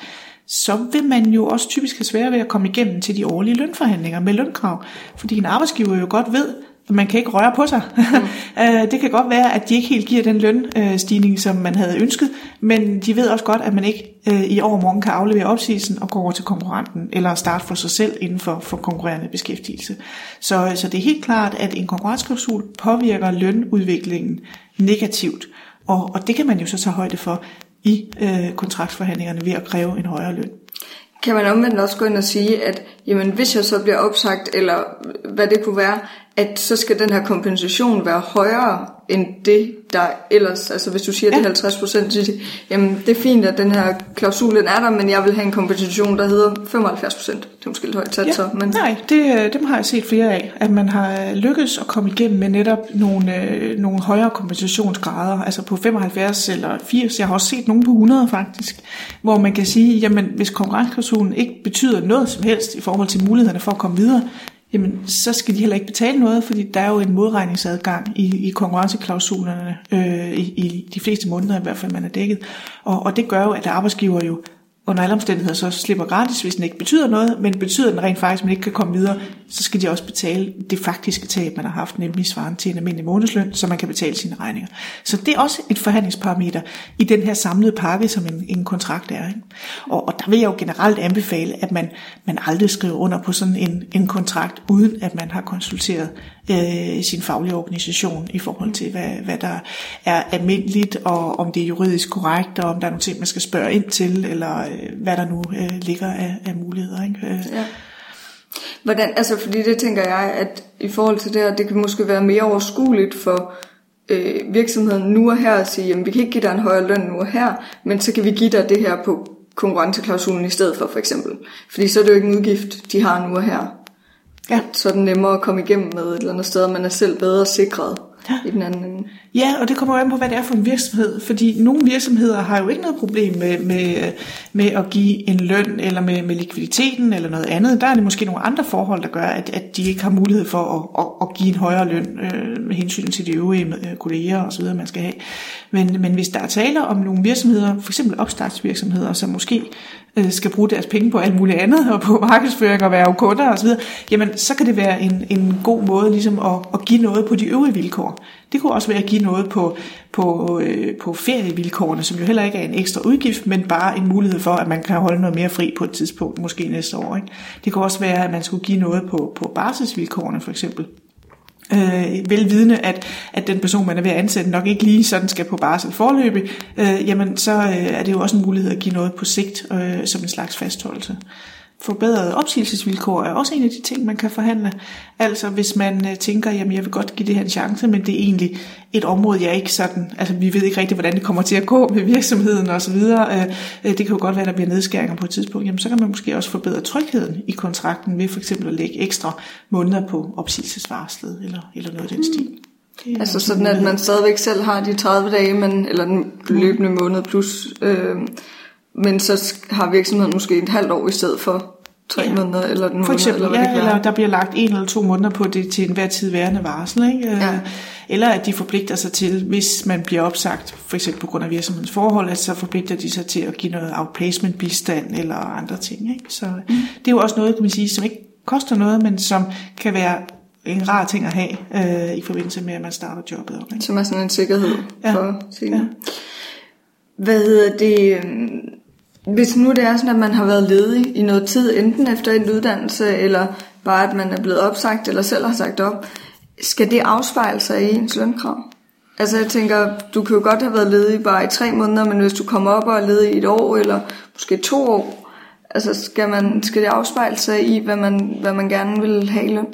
[SPEAKER 2] så vil man jo også typisk have svært ved at komme igennem til de årlige lønforhandlinger med lønkrav. Fordi en arbejdsgiver jo godt ved, man kan ikke røre på sig. Mm. Øh, det kan godt være, at de ikke helt giver den lønstigning, som man havde ønsket, men de ved også godt, at man ikke øh, i overmorgen kan aflevere opsigelsen og gå over til konkurrenten, eller starte for sig selv inden for, for konkurrerende beskæftigelse. Så, så det er helt klart, at en konkurrenceklausul påvirker lønudviklingen negativt, og, og det kan man jo så tage højde for i øh, kontraktforhandlingerne ved at kræve en højere løn.
[SPEAKER 1] Kan man omvendt også gå ind og sige, at jamen, hvis jeg så bliver opsagt, eller hvad det kunne være, at så skal den her kompensation være højere end det, der ellers, altså hvis du siger, ja. det er 50 procent, så jamen det er fint, at den her klausulen er der, men jeg vil have en kompensation, der hedder 75 procent. Det er måske lidt højt sat ja. så. Men...
[SPEAKER 2] Nej, det, dem har jeg set flere af, at man har lykkes at komme igennem med netop nogle, øh, nogle højere kompensationsgrader, altså på 75 eller 80, jeg har også set nogle på 100 faktisk, hvor man kan sige, jamen hvis konkurrenceklausulen ikke betyder noget som helst i forhold til mulighederne for at komme videre, jamen så skal de heller ikke betale noget, fordi der er jo en modregningsadgang i, i konkurrenceklausulerne øh, i, i de fleste måneder i hvert fald, man er dækket. Og, og det gør jo, at arbejdsgiver jo under alle omstændigheder så slipper gratis, hvis den ikke betyder noget, men betyder den rent faktisk, at man ikke kan komme videre, så skal de også betale det faktiske tab, man har haft, nemlig svaren til en almindelig månedsløn, så man kan betale sine regninger. Så det er også et forhandlingsparameter i den her samlede pakke, som en, en kontrakt er. Ikke? Og, og der vil jeg jo generelt anbefale, at man, man aldrig skriver under på sådan en, en kontrakt, uden at man har konsulteret øh, sin faglige organisation i forhold til, hvad, hvad der er almindeligt, og om det er juridisk korrekt, og om der er nogle ting, man skal spørge ind til, eller hvad der nu øh, ligger af, af muligheder. Ikke? Øh. Ja.
[SPEAKER 1] Hvordan, altså fordi det tænker jeg, at i forhold til det her, det kan måske være mere overskueligt for øh, virksomheden nu og her at sige, jamen vi kan ikke give dig en højere løn nu og her, men så kan vi give dig det her på konkurrenceklausulen i stedet for for eksempel. Fordi så er det jo ikke en udgift, de har nu og her. Ja. Så er det nemmere at komme igennem med et eller andet sted, og man er selv bedre sikret. I den anden ende.
[SPEAKER 2] Ja, og det kommer jo an på, hvad det er for en virksomhed. Fordi nogle virksomheder har jo ikke noget problem med, med, med at give en løn, eller med, med likviditeten, eller noget andet. Der er det måske nogle andre forhold, der gør, at, at de ikke har mulighed for at, at, at give en højere løn øh, med hensyn til de øvrige øh, kolleger osv., man skal have. Men, men hvis der er tale om nogle virksomheder, for eksempel opstartsvirksomheder, som måske Øh, skal bruge deres penge på alt muligt andet, og på markedsføring og være kunder osv., jamen så kan det være en, en god måde ligesom at, at give noget på de øvrige vilkår. Det kunne også være at give noget på, på, øh, på ferievilkårene, som jo heller ikke er en ekstra udgift, men bare en mulighed for, at man kan holde noget mere fri på et tidspunkt, måske næste år. Ikke? Det kunne også være, at man skulle give noget på, på barselsvilkårene for eksempel øh, velvidende, at, at den person, man er ved at ansætte, nok ikke lige sådan skal på barsel forløbe, øh, jamen så øh, er det jo også en mulighed at give noget på sigt øh, som en slags fastholdelse. Forbedrede opsigelsesvilkår er også en af de ting, man kan forhandle. Altså hvis man øh, tænker, jamen jeg vil godt give det her en chance, men det er egentlig et område, jeg ikke sådan, altså vi ved ikke rigtigt, hvordan det kommer til at gå med virksomheden osv. Øh, øh, det kan jo godt være, at der bliver nedskæringer på et tidspunkt. Jamen så kan man måske også forbedre trygheden i kontrakten ved for eksempel at lægge ekstra måneder på opsigelsesvarslet eller, eller noget af den stil.
[SPEAKER 1] Det altså sådan, at man stadigvæk selv har de 30 dage, men, eller den løbende måned plus... Øh, men så har virksomheden måske et halvt år i stedet for tre ja. måneder, eller den
[SPEAKER 2] For eksempel,
[SPEAKER 1] måned,
[SPEAKER 2] eller, ja, eller der bliver lagt en eller to måneder på det til enhver tid værende varsel. Ikke? Ja. Eller at de forpligter sig til, hvis man bliver opsagt, for eksempel på grund af virksomhedens forhold, at så forpligter de sig til at give noget outplacement bistand eller andre ting. Ikke? Så mm. det er jo også noget, kan man sige, som ikke koster noget, men som kan være en rar ting at have øh, i forbindelse med, at man starter jobbet op.
[SPEAKER 1] Ikke? Som er sådan en sikkerhed ja. for tingene. Ja. Hvad hedder det? Hvis nu det er sådan, at man har været ledig i noget tid, enten efter en uddannelse, eller bare at man er blevet opsagt, eller selv har sagt op, skal det afspejle sig i ens lønkrav? Altså jeg tænker, du kan jo godt have været ledig bare i tre måneder, men hvis du kommer op og er ledig i et år, eller måske to år, Altså skal, man, skal det afspejle sig i, hvad man, hvad man gerne vil have i løn?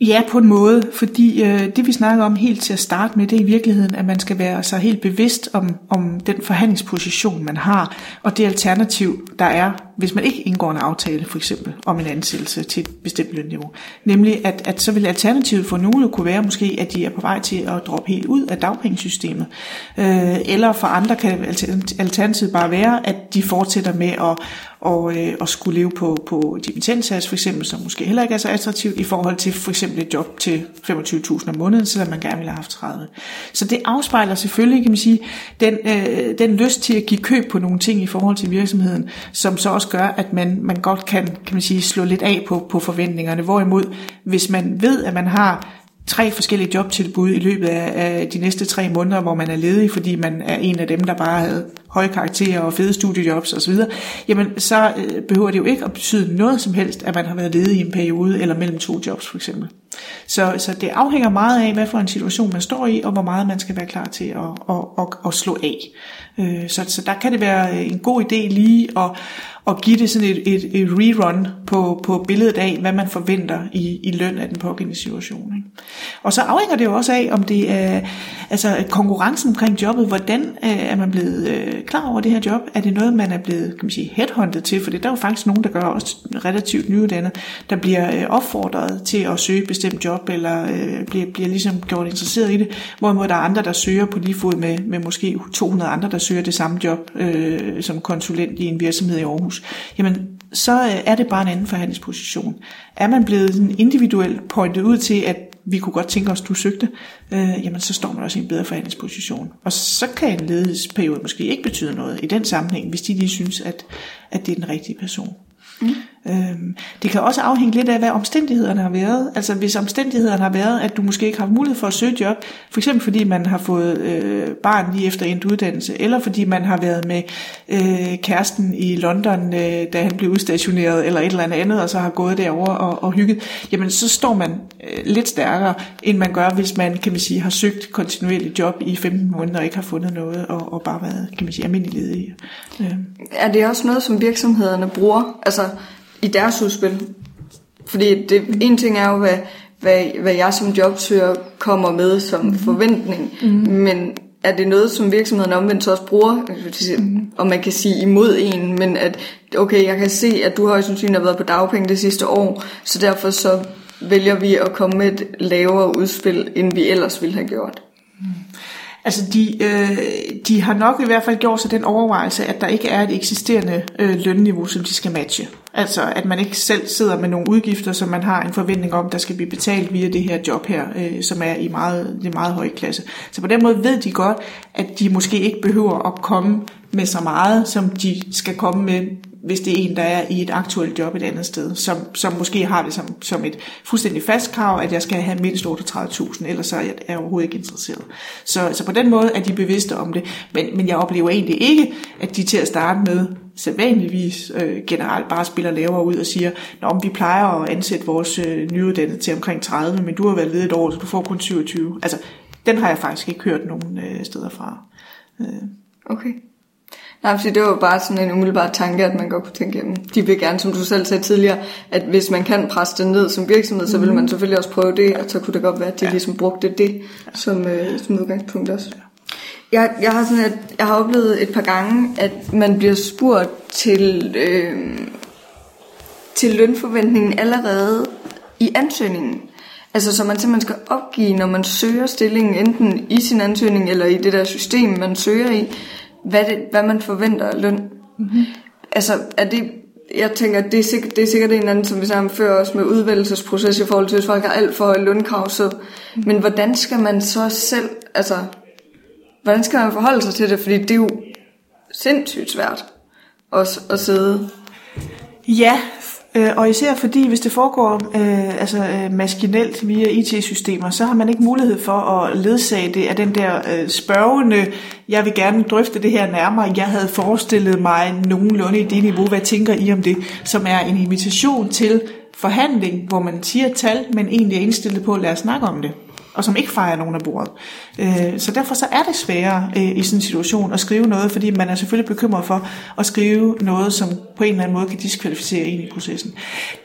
[SPEAKER 2] Ja, på en måde, fordi øh, det vi snakker om helt til at starte med, det er i virkeligheden, at man skal være sig helt bevidst om, om den forhandlingsposition, man har, og det alternativ, der er, hvis man ikke indgår en aftale, for eksempel om en ansættelse til et bestemt lønniveau. Nemlig, at, at så vil alternativet for nogle kunne være måske, at de er på vej til at droppe helt ud af dagpengesystemet. Øh, eller for andre kan alternativet bare være, at de fortsætter med at, og, øh, og skulle leve på, på dimittendsats for eksempel, som måske heller ikke er så attraktivt i forhold til for eksempel et job til 25.000 om måneden, selvom man gerne ville have haft 30. Så det afspejler selvfølgelig, kan man sige, den, øh, den lyst til at give køb på nogle ting i forhold til virksomheden, som så også gør, at man, man godt kan, kan man sige, slå lidt af på, på forventningerne. Hvorimod, hvis man ved, at man har tre forskellige jobtilbud i løbet af, af de næste tre måneder, hvor man er ledig, fordi man er en af dem, der bare havde høje karakterer og fede studiejobs osv., jamen så øh, behøver det jo ikke at betyde noget som helst, at man har været ledig i en periode eller mellem to jobs for eksempel. Så, så det afhænger meget af, hvad for en situation man står i, og hvor meget man skal være klar til at, at, at, at slå af. Øh, så, så der kan det være øh, en god idé lige at, at give det sådan et, et, et rerun på, på billedet af, hvad man forventer i, i løn af den pågældende situation. Ikke? Og så afhænger det jo også af, om det er altså konkurrencen omkring jobbet, hvordan øh, er man blevet øh, klar over det her job? Er det noget, man er blevet kan man sige, headhunted til? For det der jo faktisk nogen, der gør også relativt nyuddannet, der bliver øh, opfordret til at søge et bestemt job, eller øh, bliver, bliver ligesom gjort interesseret i det, hvorimod der er andre, der søger på lige fod med, med måske 200 andre, der søger det samme job øh, som konsulent i en virksomhed i Aarhus, jamen så øh, er det bare en anden forhandlingsposition. Er man blevet individuelt pointet ud til, at vi kunne godt tænke os, at du søgte, øh, jamen så står man også i en bedre forhandlingsposition. Og så kan en ledighedsperiode måske ikke betyde noget i den sammenhæng, hvis de lige synes, at, at det er den rigtige person. Mm. Øhm, det kan også afhænge lidt af, hvad omstændighederne har været. Altså hvis omstændighederne har været, at du måske ikke har haft mulighed for at søge job, for eksempel fordi man har fået øh, barn lige efter en uddannelse, eller fordi man har været med øh, kæresten i London, øh, da han blev udstationeret, eller et eller andet, og så har gået derover og, og hygget, jamen så står man øh, lidt stærkere, end man gør, hvis man, kan man sige, har søgt kontinuerligt job i 15 måneder og ikke har fundet noget, og, og bare været, kan man sige, almindelig ledig.
[SPEAKER 1] Øh. Er det også noget, som virksomhederne bruger? Altså i deres udspil. Fordi det, en ting er jo, hvad, hvad, hvad jeg som jobsøger kommer med som mm. forventning, mm. men er det noget, som virksomheden omvendt også bruger, mm. og man kan sige imod en, men at, okay, jeg kan se, at du højst sandsynligt har været på dagpenge det sidste år, så derfor så vælger vi at komme med et lavere udspil, end vi ellers ville have gjort.
[SPEAKER 2] Altså de, øh, de har nok i hvert fald gjort sig den overvejelse, at der ikke er et eksisterende øh, lønniveau, som de skal matche. Altså at man ikke selv sidder med nogle udgifter, som man har en forventning om, der skal blive betalt via det her job her, øh, som er i meget, det meget høje klasse. Så på den måde ved de godt, at de måske ikke behøver at komme med så meget, som de skal komme med hvis det er en, der er i et aktuelt job et andet sted, som, som måske har det som, som et fuldstændig fast krav, at jeg skal have mindst 38.000, ellers så er jeg, overhovedet ikke interesseret. Så, så på den måde er de bevidste om det, men, men jeg oplever egentlig ikke, at de til at starte med sædvanligvis øh, generelt bare spiller lavere ud og siger, Nå, vi plejer at ansætte vores øh, nyuddannede til omkring 30, men du har været ved et år, så du får kun 27. Altså, den har jeg faktisk ikke hørt nogen øh, steder fra.
[SPEAKER 1] Øh. Okay. Nej, fordi det var bare sådan en umiddelbar tanke, at man godt kunne tænke, at de vil gerne, som du selv sagde tidligere, at hvis man kan presse det ned som virksomhed, mm. så vil man mhm. selvfølgelig også prøve det, og så kunne det godt være, at de ja. ligesom brugte det som, øh, som udgangspunkt også. Jeg, jeg, har sådan, at, jeg har oplevet et par gange, at man bliver spurgt til, øh, til lønforventningen allerede i ansøgningen. Altså så man simpelthen skal opgive, når man søger stillingen, enten i sin ansøgning eller i det der system, man søger i, hvad, det, hvad man forventer af løn. Mm-hmm. Altså, er det, jeg tænker, det er, sikkert, det er sikkert en anden, som vi sammen før os med udvælgelsesproces i forhold til, hvis folk har alt for lønkrav. Så, mm-hmm. Men hvordan skal man så selv, altså, hvordan skal man forholde sig til det? Fordi det er jo sindssygt svært at, at sidde.
[SPEAKER 2] Ja, Øh, og især fordi, hvis det foregår øh, altså, øh, maskinelt via IT-systemer, så har man ikke mulighed for at ledsage det af den der øh, spørgende, jeg vil gerne drøfte det her nærmere, jeg havde forestillet mig nogenlunde i det niveau, hvad tænker I om det, som er en invitation til forhandling, hvor man siger tal, men egentlig er indstillet på at os snakke om det og som ikke fejrer nogen af bordet. Øh, så derfor så er det sværere øh, i sådan en situation at skrive noget, fordi man er selvfølgelig bekymret for at skrive noget, som på en eller anden måde kan diskvalificere en i processen.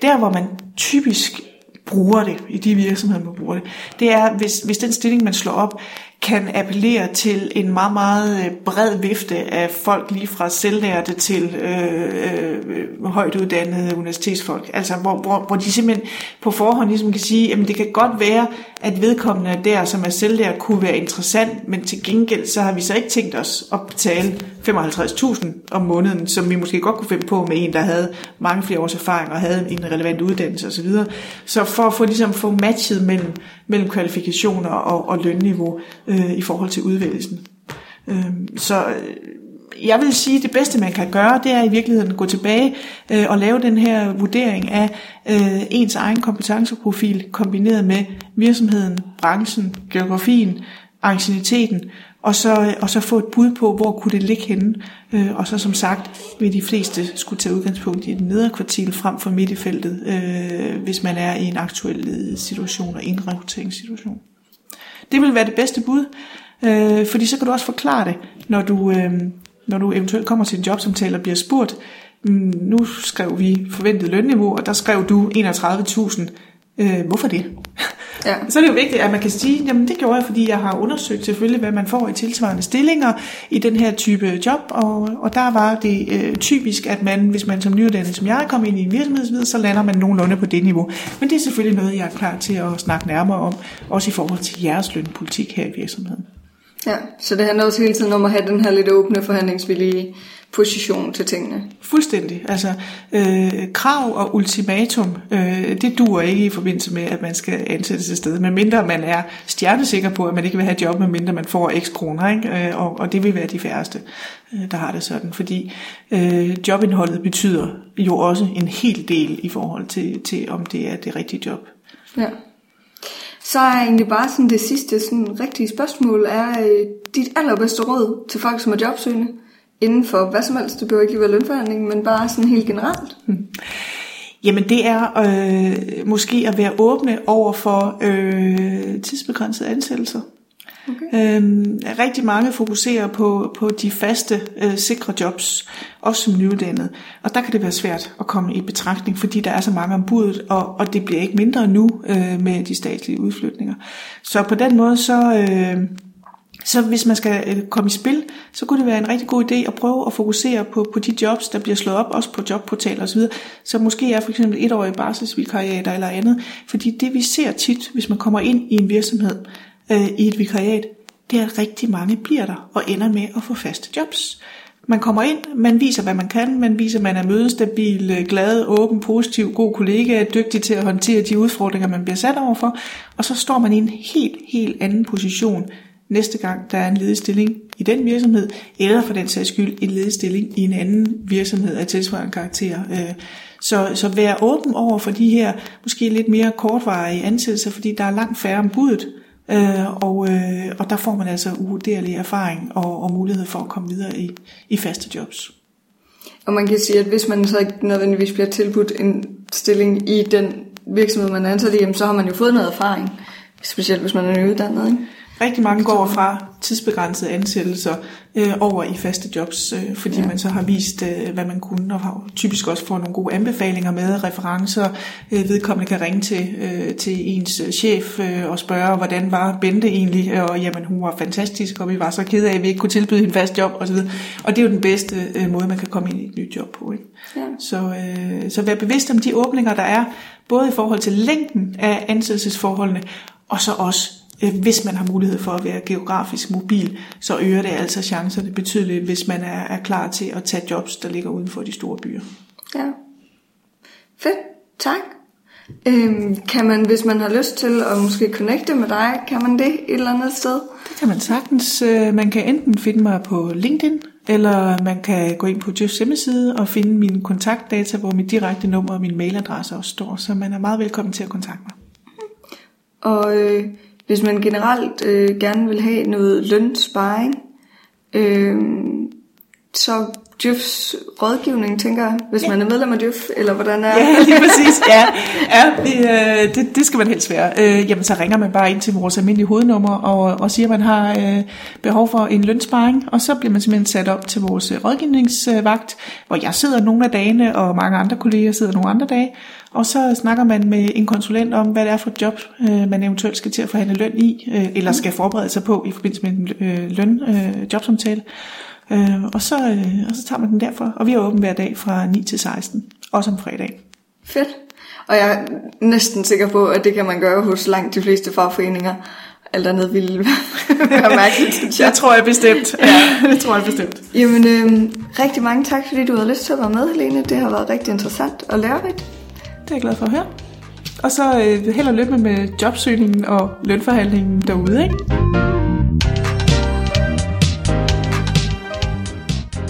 [SPEAKER 2] Der, hvor man typisk bruger det, i de virksomheder, man bruger det, det er, hvis, hvis den stilling, man slår op, kan appellere til en meget, meget øh, bred vifte af folk, lige fra selvlærte til øh, øh, højt uddannede universitetsfolk. Altså, hvor, hvor, hvor de simpelthen på forhånd ligesom kan sige, at det kan godt være, at vedkommende der, som er selvlært, kunne være interessant, men til gengæld, så har vi så ikke tænkt os at betale 55.000 om måneden, som vi måske godt kunne finde på med en, der havde mange flere års erfaring og havde en relevant uddannelse osv. Så for at få, ligesom, få matchet mellem, mellem kvalifikationer og, og lønniveau øh, i forhold til udvælgelsen. Øhm, øh, så jeg vil sige, at det bedste, man kan gøre, det er i virkeligheden at gå tilbage øh, og lave den her vurdering af øh, ens egen kompetenceprofil, kombineret med virksomheden, branchen, geografien, ancieniteten, og så, og så få et bud på, hvor kunne det ligge henne. Øh, og så som sagt, vil de fleste skulle tage udgangspunkt i den nedre kvartil frem for midt i feltet, øh, hvis man er i en aktuel situation og en rekrutteringssituation. Det vil være det bedste bud, øh, fordi så kan du også forklare det, når du, øh, når du eventuelt kommer til en jobsamtale og bliver spurgt, mm, nu skrev vi forventet lønniveau, og der skrev du 31.000. Øh, hvorfor det? Ja. Så er det jo vigtigt, at man kan sige, jamen det gjorde jeg, fordi jeg har undersøgt selvfølgelig, hvad man får i tilsvarende stillinger i den her type job, og, og der var det øh, typisk, at man, hvis man som nyuddannet, som jeg kommer ind i en virksomhedsvid, så lander man nogenlunde på det niveau. Men det er selvfølgelig noget, jeg er klar til at snakke nærmere om, også i forhold til jeres lønpolitik her i virksomheden.
[SPEAKER 1] Ja, så det handler også hele tiden om at have den her lidt åbne forhandlingsvillige position til tingene.
[SPEAKER 2] Fuldstændig. Altså, øh, krav og ultimatum, øh, det duer ikke i forbindelse med, at man skal ansættes et sted, medmindre man er stjernesikker på, at man ikke vil have et job, medmindre man får x kroner, ikke? Øh, og, og det vil være de færreste, øh, der har det sådan, fordi øh, jobindholdet betyder jo også en hel del i forhold til, til om det er det rigtige job.
[SPEAKER 1] Ja. Så er egentlig bare sådan det sidste sådan rigtige spørgsmål, er øh, dit allerbedste råd til folk, som er jobsøgende? inden for hvad som helst. Det behøver ikke lige være lønforhandling, men bare sådan helt generelt. Hmm.
[SPEAKER 2] Jamen det er øh, måske at være åbne over for øh, tidsbegrænsede ansættelser. Okay. Øhm, rigtig mange fokuserer på, på de faste, øh, sikre jobs, også som nyuddannet. Og der kan det være svært at komme i betragtning, fordi der er så mange ombudet, og, og det bliver ikke mindre nu øh, med de statslige udflytninger. Så på den måde så... Øh, så hvis man skal øh, komme i spil, så kunne det være en rigtig god idé at prøve at fokusere på, på de jobs, der bliver slået op, også på jobportaler osv., så måske er for eksempel et år i barselsvikariater eller andet. Fordi det vi ser tit, hvis man kommer ind i en virksomhed øh, i et vikariat, det er, at rigtig mange bliver der og ender med at få faste jobs. Man kommer ind, man viser, hvad man kan, man viser, at man er mødestabil, øh, glad, åben, positiv, god kollega, dygtig til at håndtere de udfordringer, man bliver sat overfor, og så står man i en helt, helt anden position, næste gang der er en ledig stilling i den virksomhed, eller for den sags skyld en ledig stilling i en anden virksomhed af tilsvarende karakter. Øh, så, så vær åben over for de her måske lidt mere kortvarige ansættelser, fordi der er langt færre om budet, øh, og, øh, og der får man altså uvurderlig erfaring og, og mulighed for at komme videre i, i faste jobs.
[SPEAKER 1] Og man kan sige, at hvis man så ikke nødvendigvis bliver tilbudt en stilling i den virksomhed, man er ansat i, så har man jo fået noget erfaring. Specielt hvis man er nyuddannet, ikke?
[SPEAKER 2] Rigtig mange går fra tidsbegrænsede ansættelser øh, over i faste jobs, øh, fordi ja. man så har vist, øh, hvad man kunne, og har typisk også får nogle gode anbefalinger med, referencer. Øh, vedkommende kan ringe til, øh, til ens øh, chef øh, og spørge, hvordan var Bente egentlig, og jamen hun var fantastisk, og vi var så kede af, at vi ikke kunne tilbyde en fast job osv. Og det er jo den bedste øh, måde, man kan komme ind i et nyt job på. Ikke? Ja. Så, øh, så vær bevidst om de åbninger, der er, både i forhold til længden af ansættelsesforholdene, og så også hvis man har mulighed for at være geografisk mobil, så øger det altså chancerne betydeligt, hvis man er, er klar til at tage jobs, der ligger uden for de store byer.
[SPEAKER 1] Ja. Fedt. Tak. Øhm, kan man, hvis man har lyst til at måske connecte med dig, kan man det et eller andet sted?
[SPEAKER 2] Det kan man sagtens. Øh, man kan enten finde mig på LinkedIn, eller man kan gå ind på Jeffs hjemmeside og finde mine kontaktdata, hvor mit direkte nummer og min mailadresse også står. Så man er meget velkommen til at kontakte mig.
[SPEAKER 1] Og øh, hvis man generelt øh, gerne vil have noget lønsparing, øh, så Djøfs rådgivning, tænker jeg, hvis ja. man er medlem af Djøf, eller hvordan er
[SPEAKER 2] Ja, lige præcis. Ja, ja vi, øh, det, det skal man helst være. Øh, jamen, så ringer man bare ind til vores almindelige hovednummer og, og siger, at man har øh, behov for en lønsparing, og så bliver man simpelthen sat op til vores øh, rådgivningsvagt, hvor jeg sidder nogle af dagene, og mange andre kolleger sidder nogle andre dage, og så snakker man med en konsulent om, hvad det er for et job, øh, man eventuelt skal til at forhandle løn i, øh, eller skal forberede sig på i forbindelse med en øh, løn, øh, jobsamtale. Øh, og, så, øh, og så tager man den derfra. Og vi er åbent hver dag fra 9 til 16, også om fredag.
[SPEAKER 1] Fedt. Og jeg er næsten sikker på, at det kan man gøre hos langt de fleste fagforeninger. Alt andet ville være mærkeligt, synes
[SPEAKER 2] jeg. Det tror jeg bestemt. Ja, det tror jeg bestemt.
[SPEAKER 1] Jamen, øh, rigtig mange tak, fordi du havde lyst til at være med, Helene. Det har været rigtig interessant og lærerigt.
[SPEAKER 2] Det er jeg glad for at høre. Og så øh, held og lykke med jobsøgningen og lønforhandlingen derude, ikke?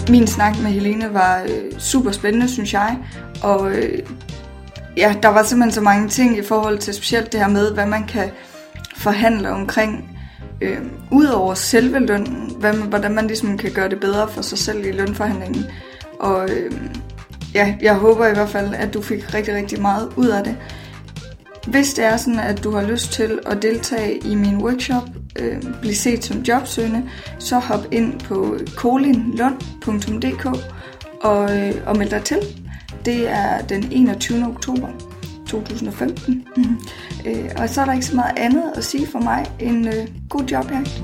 [SPEAKER 1] Min snak med Helene var øh, super spændende, synes jeg. Og øh, ja, der var simpelthen så mange ting i forhold til specielt det her med, hvad man kan forhandle omkring. Øh, Udover selve lønnen, hvad man, hvordan man ligesom kan gøre det bedre for sig selv i lønforhandlingen. Og øh, ja, jeg håber i hvert fald, at du fik rigtig, rigtig meget ud af det. Hvis det er sådan, at du har lyst til at deltage i min workshop, øh, blive set som jobsøgende, så hop ind på kolinlund.dk og, øh, og meld dig til. Det er den 21. oktober 2015. øh, og så er der ikke så meget andet at sige for mig end øh, god jobjagt.